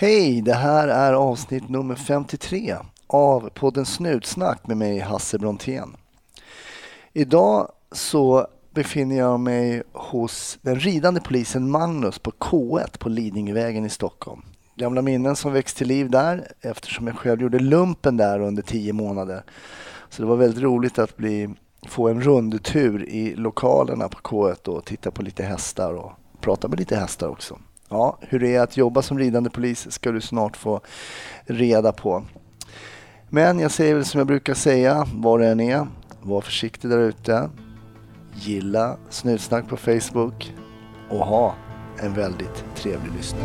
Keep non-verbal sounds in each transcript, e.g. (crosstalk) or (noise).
Hej, det här är avsnitt nummer 53 av podden Snutsnack med mig Hasse Brontén. Idag så befinner jag mig hos den ridande polisen Magnus på K1 på Lidingövägen i Stockholm. Gamla minnen som väcks till liv där eftersom jag själv gjorde lumpen där under tio månader. Så det var väldigt roligt att bli, få en rundtur i lokalerna på K1 och titta på lite hästar och prata med lite hästar också. Ja, hur det är att jobba som ridande polis ska du snart få reda på. Men jag säger väl som jag brukar säga, var det än är, var försiktig där ute. Gilla Snutsnack på Facebook och ha en väldigt trevlig lyssning.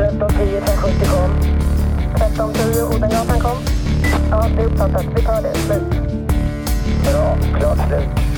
1310 570 kom. 1310 Odengatan kom. Ja, det är uppfattat. Vi tar det. Slut. Bra. Klart slut.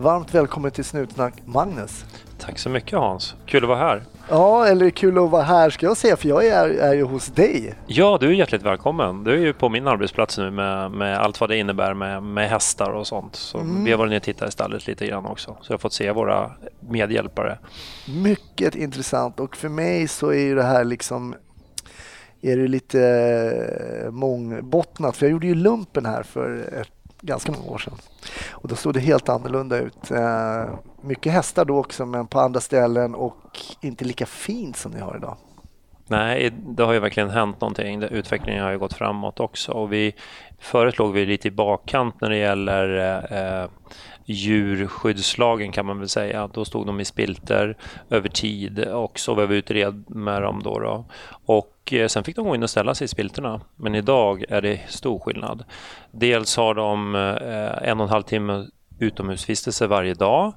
Varmt välkommen till Snutsnack Magnus. Tack så mycket Hans. Kul att vara här. Ja, eller kul att vara här ska jag säga, för jag är, är ju hos dig. Ja, du är hjärtligt välkommen. Du är ju på min arbetsplats nu med, med allt vad det innebär med, med hästar och sånt. Så Mm. Vi har varit ner och tittat i stallet lite grann också. Så jag har fått se våra medhjälpare. Mycket intressant och för mig så är ju det här liksom är det lite eh, mångbottnat. För jag gjorde ju lumpen här för ett, ganska många år sedan. Och då såg det helt annorlunda ut. Eh, mycket hästar då också men på andra ställen och inte lika fint som ni har idag. Nej, det har ju verkligen hänt någonting. Utvecklingen har ju gått framåt också. Och vi, förut låg vi lite i bakkant när det gäller eh, djurskyddslagen kan man väl säga. Då stod de i spilter över tid och så var vi utred med dem då. då. Och eh, sen fick de gå in och ställa sig i spilterna. Men idag är det stor skillnad. Dels har de eh, en och en halv timme utomhusvistelse varje dag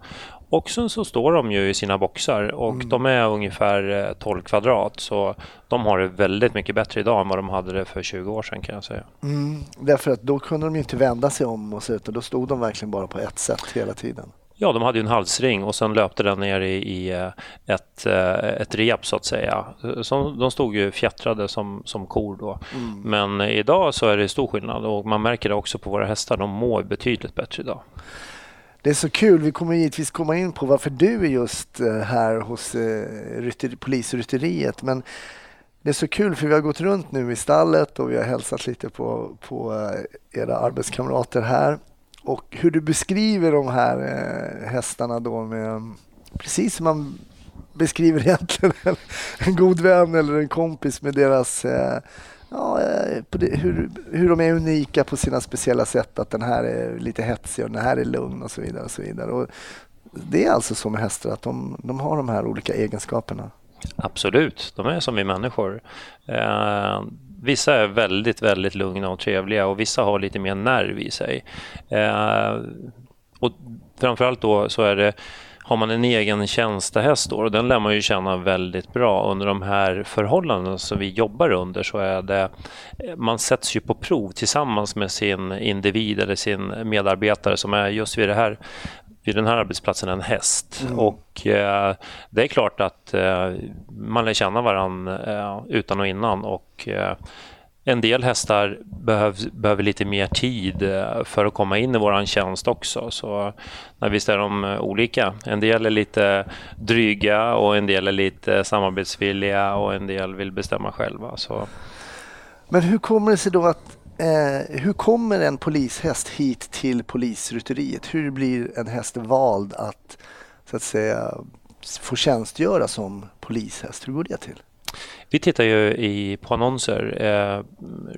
och sen så står de ju i sina boxar och de är ungefär eh, 12 kvadrat så de har det väldigt mycket bättre idag än vad de hade det för 20 år sedan kan jag säga. Mm, därför att då kunde de inte vända sig om och så utan då stod de verkligen bara på ett sätt hela tiden. Ja, de hade ju en halsring och sen löpte den ner i, i eh, ett, eh, ett rep så att säga. Så de stod ju fjättrade som, som kor då. Men idag så är det stor skillnad och man märker det också på våra hästar. De mår betydligt bättre idag. Det är så kul. Vi kommer givetvis komma in på varför du är just eh, här hos rytter, polisrytteriet. Men det är så kul för vi har gått runt nu i stallet och vi har hälsat lite på, på era arbetskamrater här. Och hur du beskriver de här eh, hästarna då med precis som man beskriver (laughs) egentligen en, god vän eller en kompis med deras eh, Ja, eh, på det, hur, hur de är unika på sina speciella sätt. Att den här är lite hetsig och den här är lugn och så vidare. Och så vidare. Och det är alltså så med hästar att de, de har de här olika egenskaperna. Absolut, de är som vi människor. Vissa är väldigt, väldigt lugna och trevliga och vissa har lite mer nerv i sig. Eh, och framförallt då så är det har man en egen tjänstehäst då, och den lär man ju känna väldigt bra under de här förhållandena som vi jobbar under så är det man sätts ju på prov tillsammans med sin individ eller sin medarbetare som är just vid det här vid den här arbetsplatsen en häst. Och eh, det är klart att eh, man lär känna varandra eh, utan och innan och eh, en del hästar behöv, behöver lite mer tid eh, för att komma in i våran tjänst också. Så när visst är de eh, olika. En del är lite dryga och en del är lite samarbetsvilliga och en del vill bestämma själva. Så Men hur kommer det sig då att eh, hur kommer en polishäst hit till polisrytteriet? Hur blir en häst vald att så att säga få tjänstgöra som polishäst? Hur går det till? Vi tittar ju i, på annonser. Eh,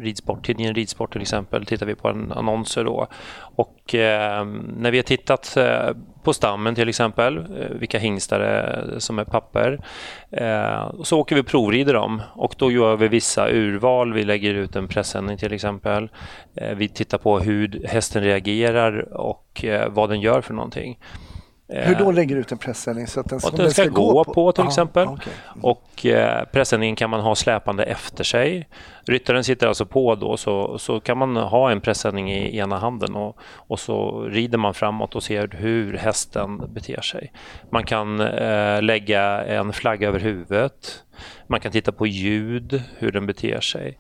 ridsport, tidningen Ridsport till exempel tittar vi på en annonser då. Och eh, när vi har tittat eh, på stammen till exempel, eh, vilka hingstar det är som är papper, eh, så åker vi och provrider dem och då gör vi vissa urval. Vi lägger ut en pressändning till exempel. Eh, vi tittar på hur hästen reagerar och eh, vad den gör för någonting. Hur då Eh, lägger du ut en pressändning så att den, att som den ska gå på, till Aha, exempel. okej. Och eh, pressändningen kan man ha släpande efter sig. Ryttaren sitter alltså på då så, så kan man ha en pressändning i ena handen och, och så rider man framåt och ser hur hästen beter sig. Man kan eh, lägga en flagga över huvudet. Man kan titta på ljud, hur den beter sig.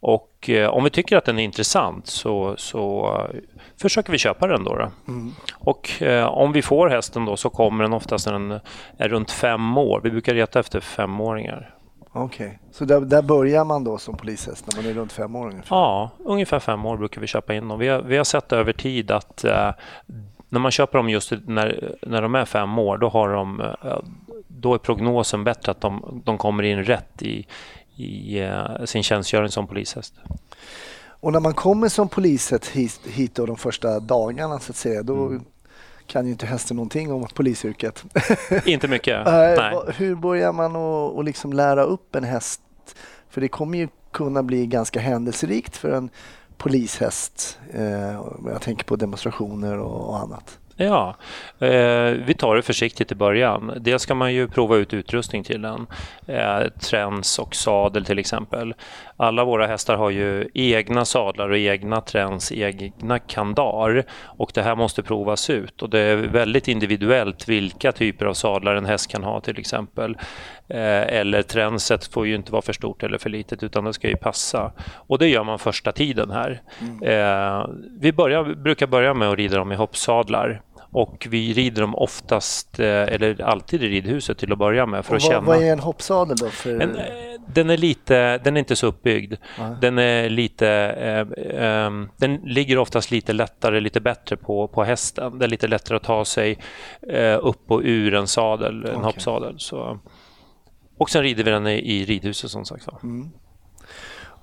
Och eh, om vi tycker att den är intressant så, så eh, försöker vi köpa den då. då. Mm. Och eh, om vi får hästen då så kommer den oftast när den är runt fem år. Vi brukar leta efter femåringar. Okej, så där, där börjar man då som polishäst när man är runt fem år ungefär? Ja, ungefär fem år brukar vi köpa in dem. Vi har, vi har sett över tid att när man köper dem just när, när de är fem år, då, har de, då är prognosen bättre att de, de kommer in rätt i, i eh, sin tjänstgöring som polishäst. Och när man kommer som polishäst hit, hit de första dagarna så att säga, då Mm. kan ju inte hästen någonting om polisyrket. (laughs) Inte mycket. (laughs) Nej. Hur börjar man att liksom lära upp en häst? För det kommer ju kunna bli ganska händelserikt för en polishäst. Eh, Jag tänker på demonstrationer och annat. Ja, eh, vi tar det försiktigt i början. Dels ska man ju prova ut utrustning till den. Eh, träns och sadel till exempel. Alla våra hästar har ju egna sadlar och egna träns, egna kandar. Och det här måste provas ut. Och det är väldigt individuellt vilka typer av sadlar en häst kan ha till exempel. Eh, eller tränset får ju inte vara för stort eller för litet utan det ska ju passa. Och det gör man första tiden här. Eh, vi börjar, brukar börja med att rida dem i hoppsadlar. Och vi rider dem oftast, eh, eller alltid i ridhuset till att börja med för Och att vad, känna. vad är en hoppsadel då? För, En, eh, den är lite, den är inte så uppbyggd. Nej. Den är lite, eh, ehm, den ligger oftast lite lättare, lite bättre på, på hästen. Det är lite lättare att ta sig eh, upp och ur en sadel, en Okej. hoppsadel. Så. Och sen rider vi den i, i ridhuset som sagt var. Mm.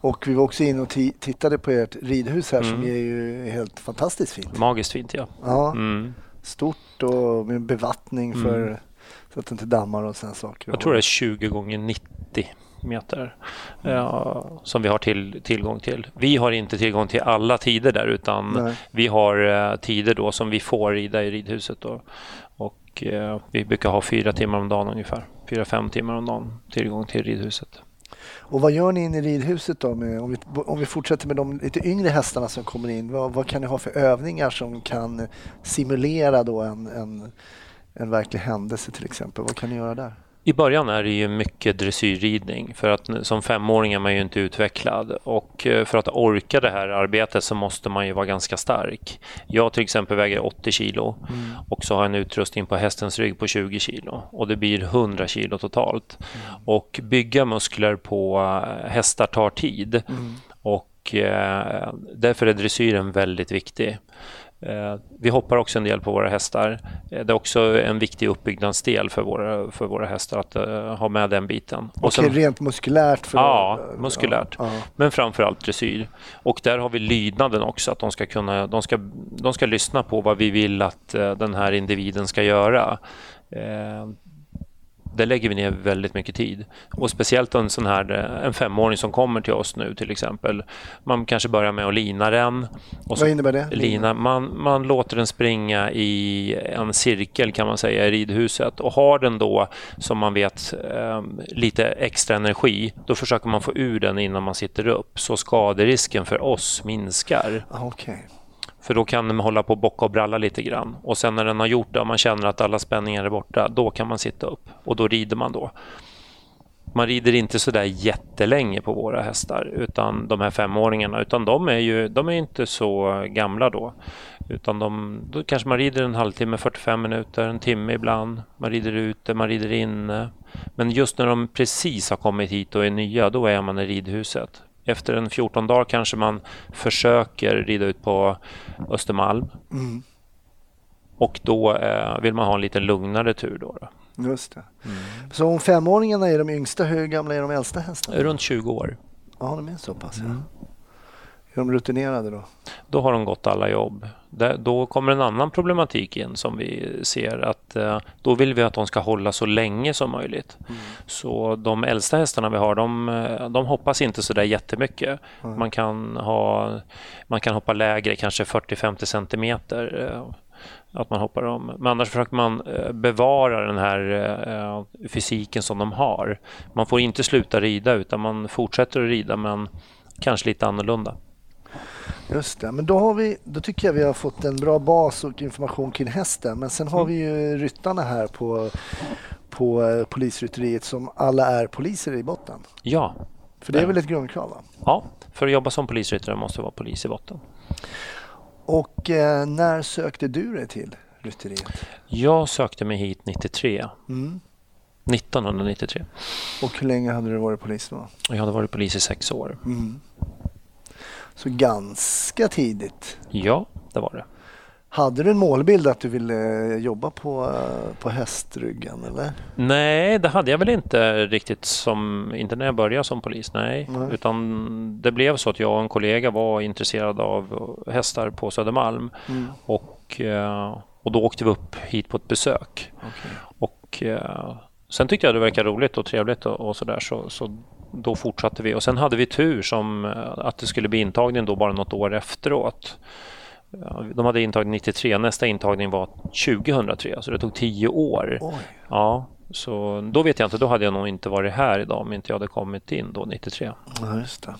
Och vi var också inne och ti- tittade på ert ridhus här som Mm. är ju helt fantastiskt fint. Magiskt fint ja. Ja, Mm. Stort och med bevattning för så att det inte dammar och sådana saker. Jag tror det är 20 gånger 90 meter eh, som vi har till, tillgång till. Vi har inte tillgång till alla tider där utan Nej. vi har eh, tider då som vi får rida i ridhuset. Då. Och eh, vi brukar ha fyra timmar om dagen ungefär. Fyra, fem timmar om dagen tillgång till ridhuset. Och vad gör ni inne i ridhuset då? Med, om, vi, om vi fortsätter med de lite yngre hästarna som kommer in. Vad, vad kan ni ha för övningar som kan simulera då en, en, en verklig händelse till exempel? Vad kan ni göra där? I början är det ju mycket dressyrridning för att som femåring är man ju inte utvecklad och eh, för att orka det här arbetet så måste man ju vara ganska stark. Jag till exempel väger 80 kilo och så har jag en utrustning på hästens rygg på 20 kilo och det blir 100 kilo totalt. Och bygga muskler på eh, hästar tar tid och eh, därför är dressyren väldigt viktig. Eh, Vi hoppar också en del på våra hästar. Eh, Det är också en viktig uppbyggnadsdel för våra, för våra hästar att eh, ha med den biten. Och Okej, sen- rent muskulärt? För Ja, muskulärt. Ja, men framförallt dressyr. Och där har vi lydnaden också, att de ska, kunna, de ska, de ska lyssna på vad vi vill att den här individen ska göra. Där lägger vi ner väldigt mycket tid. Och speciellt en sån här eh, en femåring som kommer till oss nu till exempel. Man kanske börjar med att lina den. Och Vad innebär det? Lina, man, man låter den springa i en cirkel kan man säga i ridhuset och har den då som man vet eh, lite extra energi då försöker man få ur den innan man sitter upp så skaderisken för oss minskar. Ah, Okej. För då kan den hålla på och bocka och bralla lite grann och sen när den har gjort det och man känner att alla spänningar är borta då kan man sitta upp och då rider man då. Man rider inte sådär jättelänge på våra hästar, utan de här femåringarna, utan de är ju de är inte så gamla då. Utan de, då kanske man rider en halvtimme, 45 minuter, en timme ibland. Man rider ute, man rider inne. Men just när de precis har kommit hit och är nya, då är man i ridhuset. Efter en 14 dagar kanske man försöker rida ut på Östermalm. Mm, Och då eh, vill man ha en lite lugnare tur. Då, då. just det. Så om femåringarna är de yngsta, hur gamla är de äldsta hästarna? Runt 20 år. Ja, de är så pass ja. Är de rutinerade då? Då har de gått alla jobb. Där, då kommer en annan problematik in som vi ser att eh, då vill vi att de ska hålla så länge som möjligt. Så de äldsta hästarna vi har, de, eh, de hoppas inte så där jättemycket. Man, kan ha, man kan hoppa lägre, kanske 40-50 centimeter. eh, Att man hoppar om. Men annars försöker man bevara den här fysiken som de har. Man får inte sluta rida utan man fortsätter att rida men kanske lite annorlunda. Just det, men då, har vi, då tycker jag vi har fått en bra bas och information kring hästen. Men sen har Mm. vi ju ryttarna här på, på eh, polisrytteriet som alla är poliser i botten. Ja, För det är Ja. väl ett grundkrav? Va? Ja, för att jobba som polisryttare måste du vara polis i botten. Och eh, när sökte du dig till rytteriet? Jag sökte mig hit 93. Mm. 1993. Och hur länge hade du varit polis då? Jag hade varit polis i sex år. Mm. Så ganska tidigt. Ja, det var det. Hade du en målbild att du ville eh, jobba på, eh, på hästryggen eller? Nej, det hade jag väl inte riktigt som, inte när jag började som polis, nej. Nej. Utan det blev så att jag och en kollega var intresserade av hästar på Södermalm Mm. och, eh, och då åkte vi upp hit på ett besök. Okej. Och sen tyckte jag det verkade roligt och trevligt och, och sådär så, så då fortsatte vi och sen hade vi tur som eh, att det skulle bli intagning då bara något år efteråt. De hade intagning 93, nästa intagning var 2003 så det tog tio år. Oj. Ja, så då vet jag inte, då hade jag nog inte varit här idag om inte jag hade kommit in då 93. Ja, just det.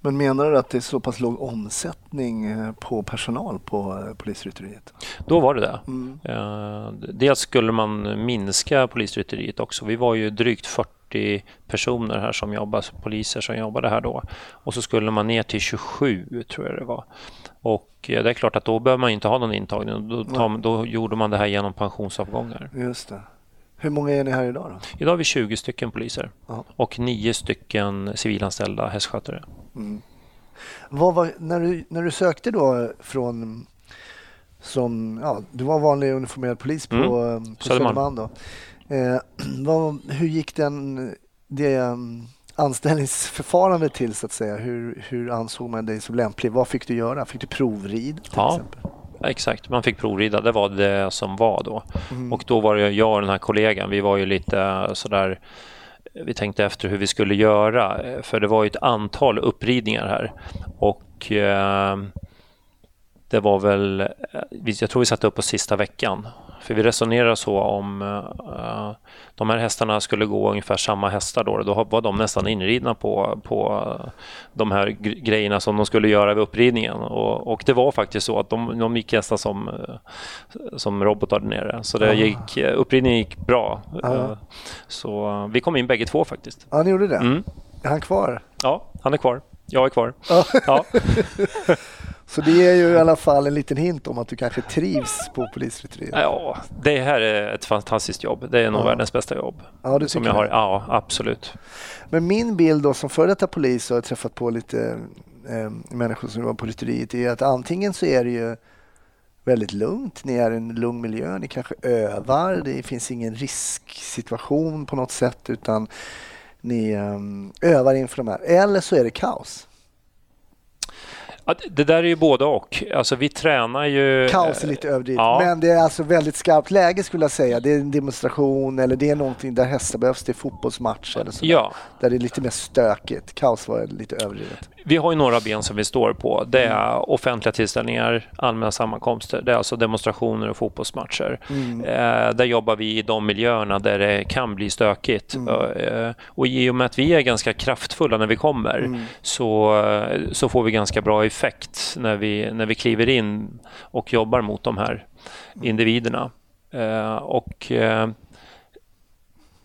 Men menar du att det är så pass låg omsättning eh, på personal på eh, polisrytteriet? Då var det det. Mm. Eh, dels skulle man minska polisrytteriet också. Vi var ju drygt 40 personer här som jobbade, poliser som jobbade här då. Och så skulle man ner till 27 tror jag det var. Och det är klart att då behöver man inte ha någon intagning. Då, tar, då gjorde man det här genom pensionsavgångar. Just det. Hur många är ni här idag då? Idag har vi 20 stycken poliser Ja. och 9 stycken civilanställda hästskötare. Mm. Var, när, du, när du sökte då från som, ja, du var vanlig uniformerad polis på, Mm. på Södermalm. Då. Eh, (clears throat) vad, hur gick den, det um, anställningsförfarandet till så att säga? Hur, hur ansåg man dig som lämplig? Vad fick du göra? Fick du provrid till Ja. exempel? Exakt, man fick provrida. Det var det som var då. Mm. Och då var det jag och den här kollegan, vi var ju lite sådär vi tänkte efter hur vi skulle göra, eh, för det var ju ett antal uppridningar här. Och eh, det var väl, eh, jag tror vi satte upp på sista veckan. För vi resonerade så om eh, de här hästarna skulle gå ungefär samma hästar då. Då var de nästan inridna på, på eh, de här gre- grejerna som de skulle göra vid uppridningen. Och, och det var faktiskt så att de, de gick nästan som, eh, som robotar där nere. Så det Ah. gick, uppridningen gick bra. Eh, Så vi kom in bägge två faktiskt. Ja, ni gjorde det? Mm. Är han kvar? Ja, han är kvar. Jag är kvar. Ja. (laughs) Så det är ju i alla fall en liten hint om att du kanske trivs på polisrytteriet. ja det här är ett fantastiskt jobb. Det är nog Ja. världens bästa jobb. Ja, du Som jag har. det. Ja, absolut. Men min bild då som före detta polis och har jag träffat på lite eh, människor som jobbar på rytteriet är att antingen så är det ju väldigt lugnt, ni är i en lugn miljö, ni kanske övar, det finns ingen risksituation på något sätt utan ni eh, övar inför de här. Eller så är det kaos. Ja, det- där är ju både och. Alltså vi tränar ju... Kaos är lite överdrivet, ja. men det är alltså väldigt skarpt läge skulle jag säga. Det är en demonstration eller det är någonting där hästar behövs, det är fotbollsmatch eller så. Ja, Där det är lite mer stökigt. Kaos var lite överdrivet. Vi har ju några ben som vi står på. Det är offentliga tillställningar, allmänna sammankomster. Det är alltså demonstrationer och fotbollsmatcher. Mm. Eh, där jobbar vi i de miljöerna där det kan bli stökigt. Mm. Eh, och i och med att vi är ganska kraftfulla när vi kommer Mm. så, eh, så får vi ganska bra effekt när vi, när vi kliver in och jobbar mot de här individerna. Eh, och eh,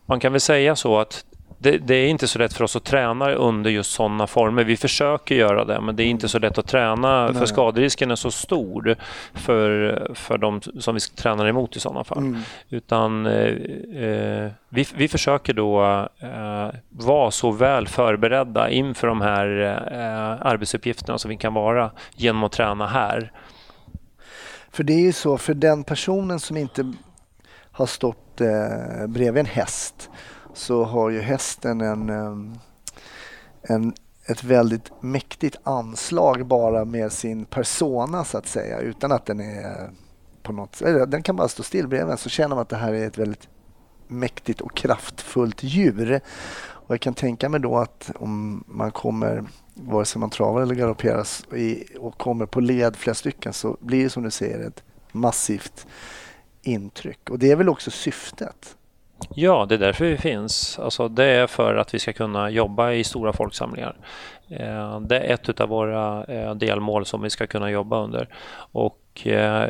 man kan väl säga så att det, det är inte så lätt för oss att träna under just sådana former. Vi försöker göra det, men det är inte så lätt att träna Nej. för skaderisken är så stor för, för de som vi tränar emot i sådana fall. Mm. Utan eh, eh, vi, vi försöker då eh, vara så väl förberedda inför de här eh, arbetsuppgifterna som vi kan vara genom att träna här. För det är ju så, för den personen som inte har stått eh, bredvid en häst så har ju hästen en, en, ett väldigt mäktigt anslag bara med sin persona så att säga utan att den är på något Den kan bara stå still bredvid en så känner man att det här är ett väldigt mäktigt och kraftfullt djur. Och jag kan tänka mig då att om man kommer, vare sig man travar eller galopperar och kommer på led flera stycken så blir det som du säger ett massivt intryck. Och det är väl också syftet? Ja, det är därför vi finns. Alltså, det är för att vi ska kunna jobba i stora folksamlingar. Eh, Det är ett av våra eh, delmål som vi ska kunna jobba under. Och eh,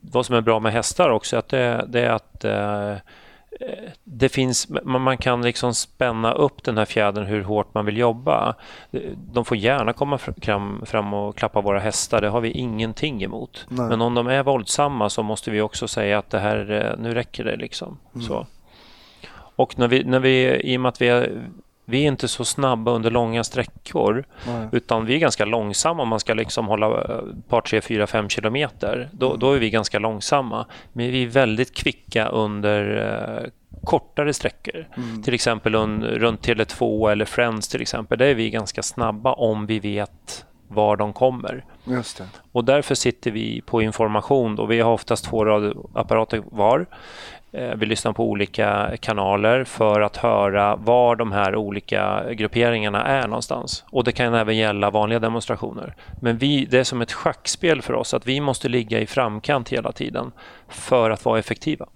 vad som är bra med hästar också att det, det är att det finns, man kan liksom spänna upp den här fjädern hur hårt man vill jobba. De får gärna komma fram, fram och klappa våra hästar, det har vi ingenting emot. Nej. Men om de är våldsamma så måste vi också säga att det här, nu räcker det. liksom. Mm. Så. Och när vi, när vi, i och med att vi är, vi är inte så snabba under långa sträckor Nej. utan vi är ganska långsamma om man ska liksom hålla ett par, tre, fyra, fem kilometer. Då, mm. då är vi ganska långsamma. Men vi är väldigt kvicka under eh, kortare sträckor. Mm. Till exempel un, runt Tele2 eller Friends till exempel. Där är vi ganska snabba om vi vet var de kommer. Och därför sitter vi på information. Då. Vi har oftast två radioapparater var. Eh, vi lyssnar på olika kanaler för att höra var de här olika grupperingarna är någonstans. Och det kan även gälla vanliga demonstrationer. Men vi, det är som ett schackspel för oss att vi måste ligga i framkant hela tiden för att vara effektiva.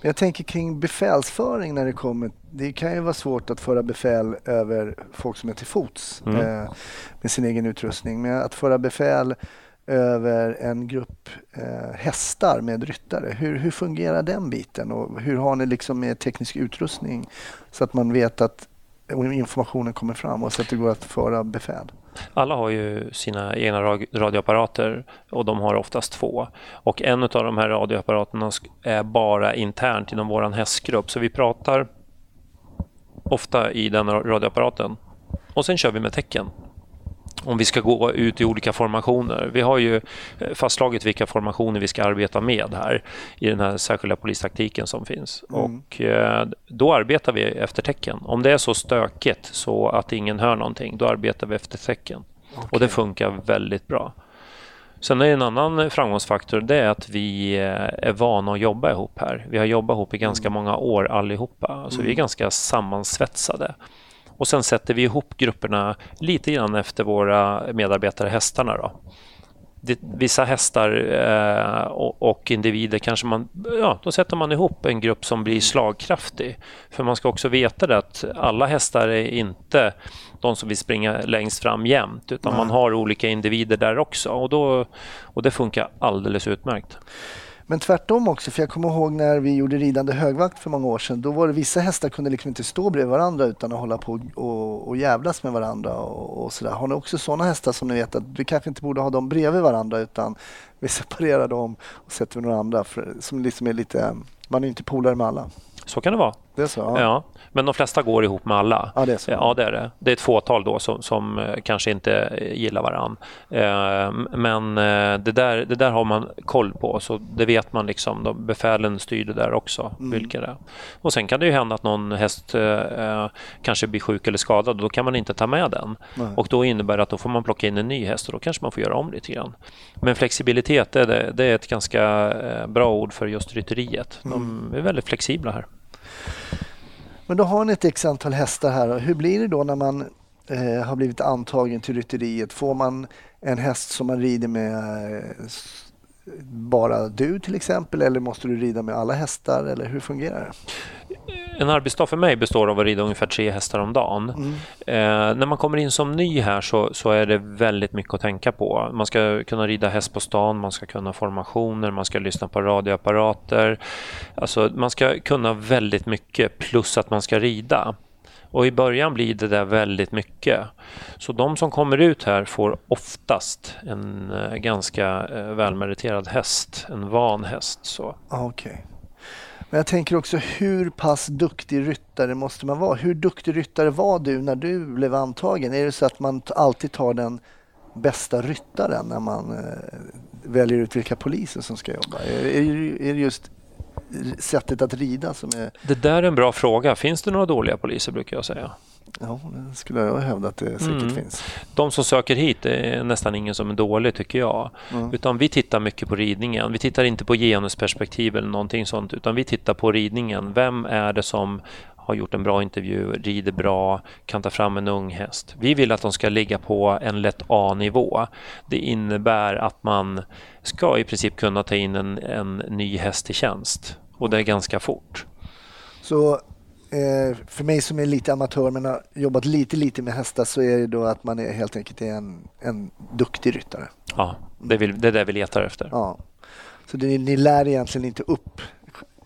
Men jag tänker kring befälsföring när det kommer. Det kan ju vara svårt att föra befäl över folk som är till fots mm. eh, med sin egen utrustning. Men att föra befäl över en grupp eh, hästar med ryttare. Hur, hur fungerar den biten och hur har ni liksom med teknisk utrustning så att man vet att informationen kommer fram och så att det går att föra befäl? Alla har ju sina egna radioapparater och de har oftast två. Och en av de här radioapparaterna är bara internt inom vår hästgrupp så vi pratar ofta i den radioapparaten och sen kör vi med tecken om vi ska gå ut i olika formationer. Vi har ju eh, fastslagit vilka formationer vi ska arbeta med här i den här särskilda polistaktiken som finns. Mm. Och eh, då arbetar vi efter tecken. Om det är så stökigt så att ingen hör någonting, då arbetar vi efter tecken. Okay. Och det funkar väldigt bra. Sen är en annan framgångsfaktor det är att vi eh, är vana att jobba ihop här. Vi har jobbat ihop i ganska mm. många år allihopa, så mm. vi är mm. ganska sammansvetsade. Och sen sätter vi ihop grupperna lite grann efter våra medarbetare hästarna. Då. Vissa hästar eh, och, individer kanske man, ja, då sätter man ihop en grupp som blir slagkraftig. För man ska också veta det att alla hästar är inte de som vill springa längst fram jämt utan man har olika individer där också och, då, och det funkar alldeles utmärkt. Men tvärtom också, för jag kommer ihåg när vi gjorde ridande högvakt för många år sedan. Då var det vissa hästar kunde liksom inte stå bredvid varandra utan att hålla på och, och jävlas med varandra och, och sådär. Har ni också sådana hästar som ni vet att vi kanske inte borde ha dem bredvid varandra utan vi separerar dem och sätter några andra för, som liksom är lite, man är inte polare med alla. Så kan det vara. Det är så? Ja. ja. Men de flesta går ihop med alla. Ja, det är så. Ja, det är det. Det är ett fåtal då som, som eh, kanske inte eh, gillar varann. Eh, men det där, det där har man koll på, så det vet man liksom. De, befälen styr det där också, mm. vilka det är. Och sen kan det ju hända att någon häst kanske blir sjuk eller skadad och då kan man inte ta med den. Nej. Och då innebär det att då får man plocka in en ny häst och då kanske man får göra om lite grann. Men flexibilitet, det, det är ett ganska bra ord för just rytteriet. De mm. är väldigt flexibla här. Men då har ni ett x antal hästar här. Hur blir det då när man eh, har blivit antagen till rytteriet? Får man en häst som man rider med eh, bara du till exempel eller måste du rida med alla hästar eller hur fungerar det? En arbetsdag för mig består av att rida ungefär tre hästar om dagen. Mm. Eh, när man kommer in som ny här så, så, är det väldigt mycket att tänka på. Man ska kunna rida häst på stan, man ska kunna formationer, man ska lyssna på radioapparater. Alltså, man ska kunna väldigt mycket plus att man ska rida. Och i början blir det där väldigt mycket. Så de som kommer ut här får oftast en eh, ganska eh, välmeriterad häst, en van häst. Så. Okay. Men jag tänker också hur pass duktig ryttare måste man vara? Hur duktig ryttare var du när du blev antagen? Är det så att man alltid tar den bästa ryttaren när man eh, väljer ut vilka poliser som ska jobba? Är, är, är det just sättet att rida som är... Det där är en bra fråga. Finns det några dåliga poliser brukar jag säga. Ja, det skulle jag hävda att det säkert mm. finns. De som söker hit är nästan ingen som är dålig tycker jag. Mm. Utan vi tittar mycket på ridningen. Vi tittar inte på genusperspektiv eller någonting sånt utan vi tittar på ridningen. Vem är det som har gjort en bra intervju, rider bra, kan ta fram en ung häst. Vi vill att de ska ligga på en lätt A-nivå. Det innebär att man ska i princip kunna ta in en, en ny häst i tjänst och det är ganska fort. Så eh, för mig som är lite amatör men har jobbat lite, lite med hästar så är det då att man är helt enkelt en, en duktig ryttare. Ja, det, vill, det är det vi letar efter. Ja. Så det, ni lär egentligen inte upp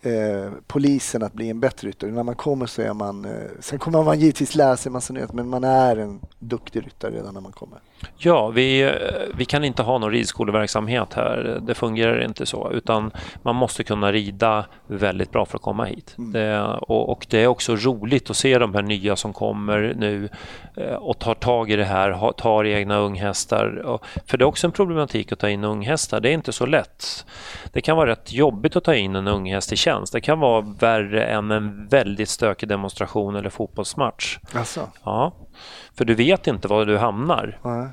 eh, polisen att bli en bättre ryttare. När man kommer så är man, eh, sen kommer man givetvis lära sig massa nytt men man är en duktig ryttare redan när man kommer. Ja, vi, eh, vi kan inte ha någon ridskoleverksamhet här. Det fungerar inte så, utan man måste kunna rida väldigt bra för att komma hit. Mm. Det, och, och, det är också roligt att se de här nya som kommer nu eh, och tar tag i det här, tar egna unghästar. För det är också en problematik att ta in unghästar. Det är inte så lätt. Det kan vara rätt jobbigt att ta in en unghäst i tjänst. Det kan vara värre än en väldigt stökig demonstration eller fotbollsmatch. Alltså. Ja, för du vet inte var du hamnar. Nej.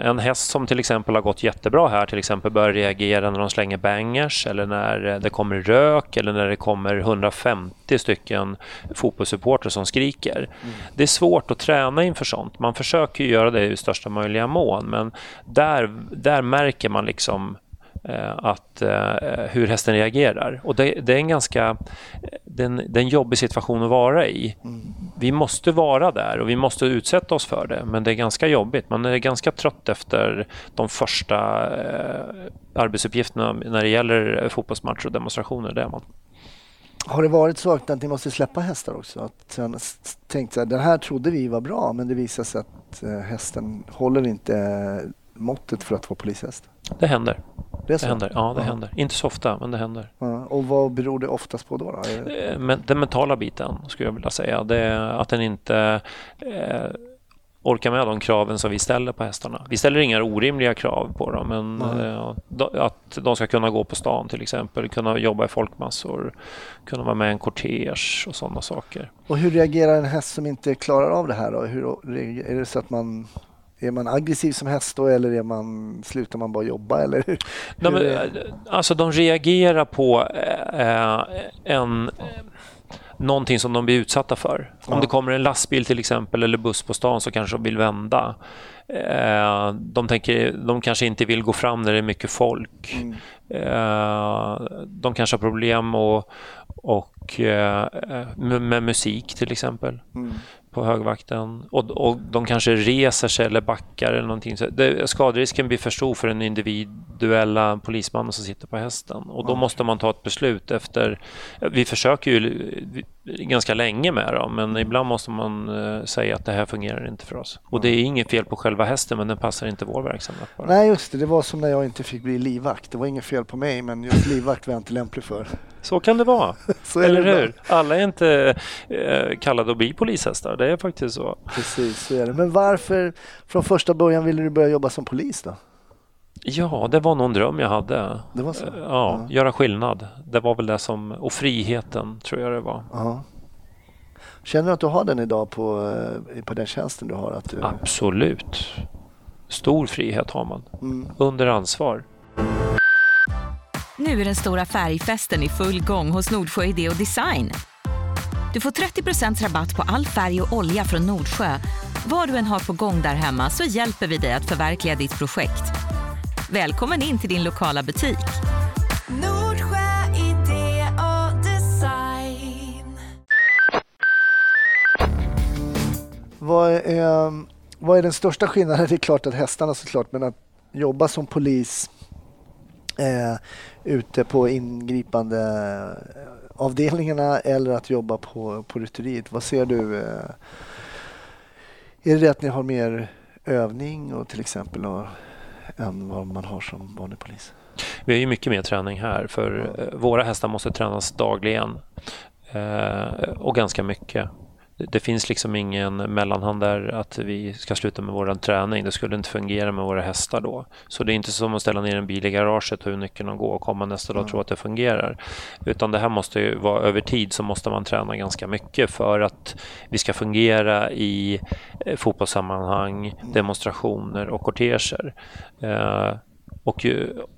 En häst som till exempel har gått jättebra här till exempel börjar reagera när de slänger bangers eller när det kommer rök eller när det kommer 150 stycken fotbollssupporter som skriker. Mm. Det är svårt att träna inför sånt. Man försöker göra det i största möjliga mån men där, där märker man liksom Eh, att, eh, hur hästen reagerar. Och det, det är en ganska det är en, det är en jobbig situation att vara i. Mm. Vi måste vara där och vi måste utsätta oss för det, men det är ganska jobbigt. Man är ganska trött efter de första eh, arbetsuppgifterna när det gäller fotbollsmatcher och demonstrationer. Det är man. Har det varit så att ni måste släppa hästar också? Att ni tänkt så här, den här trodde vi var bra, men det visar sig att hästen håller inte måttet för att vara polishäst? Det händer. Det, det händer. Ja, det ja. händer. Inte så ofta, men det händer. Ja. Och vad beror det oftast på då? då? Eh, den mentala biten skulle jag vilja säga. Det är att den inte eh, orkar med de kraven som vi ställer på hästarna. Vi ställer inga orimliga krav på dem, men eh, att de ska kunna gå på stan till exempel, kunna jobba i folkmassor, kunna vara med i en kortege och sådana saker. Och hur reagerar en häst som inte klarar av det här? Då? Hur, är det så att man är man aggressiv som häst då eller är man, slutar man bara jobba? Eller (laughs) hur? De, alltså de reagerar på eh, en någonting som de blir utsatta för. Om ja. det kommer en lastbil till exempel eller buss på stan så kanske de vill vända. Eh, de, tänker, de kanske inte vill gå fram när det är mycket folk. Mm. Eh, de kanske har problem och, och, eh, med musik till exempel. Mm på högvakten och, och de kanske reser sig eller backar eller någonting. Så det, skaderisken blir för stor för den individuella polismannen som sitter på hästen och då måste man ta ett beslut efter. Vi försöker ju ganska länge med dem men ibland måste man uh, säga att det här fungerar inte för oss. Och det är inget fel på själva hästen men den passar inte vår verksamhet. Bara. Nej just det, det var som när jag inte fick bli livvakt. Det var inget fel på mig men just livvakt var jag inte lämplig för. Så kan det vara. (laughs) Eller hur? Alla är inte eh, kallade att bli polishästar. Det är faktiskt så. Precis, så är det. Men varför från första början ville du börja jobba som polis då? Ja, det var nog en dröm jag hade. Det var så? Ja, ja, göra skillnad. Det var väl det som, och friheten tror jag det var. Ja. Känner du att du har den idag på, eh, på den tjänsten du har? Att du... Absolut. Stor frihet har man. Mm. Under ansvar. Nu är den stora färgfesten i full gång hos Nordsjö Idé och Design. Du får 30% rabatt på all färg och olja från Nordsjö. Vad du än har på gång där hemma så hjälper vi dig att förverkliga ditt projekt. Välkommen in till din lokala butik. Nordsjö Idé och Design. Vad är, vad är den största skillnaden? (laughs) Det är klart att hästarna såklart, men att jobba som polis eh, ute på ingripande avdelningarna eller att jobba på, på rytteriet. Vad ser du? Eh, är det att ni har mer övning och till exempel och, än vad man har som vanlig polis? Vi har ju mycket mer träning här för. Eh, våra hästar måste tränas dagligen eh, och ganska mycket det finns liksom ingen mellanhand där att vi ska sluta med vår träning. Det skulle inte fungera med våra hästar då. Så det är inte som att ställa ner en bil i garaget, ur nyckeln och gå och komma nästa dag och tro att det fungerar. Utan det här måste ju vara över tid så måste man träna ganska mycket för att vi ska fungera i eh, fotbollssammanhang, demonstrationer och korteger. Och,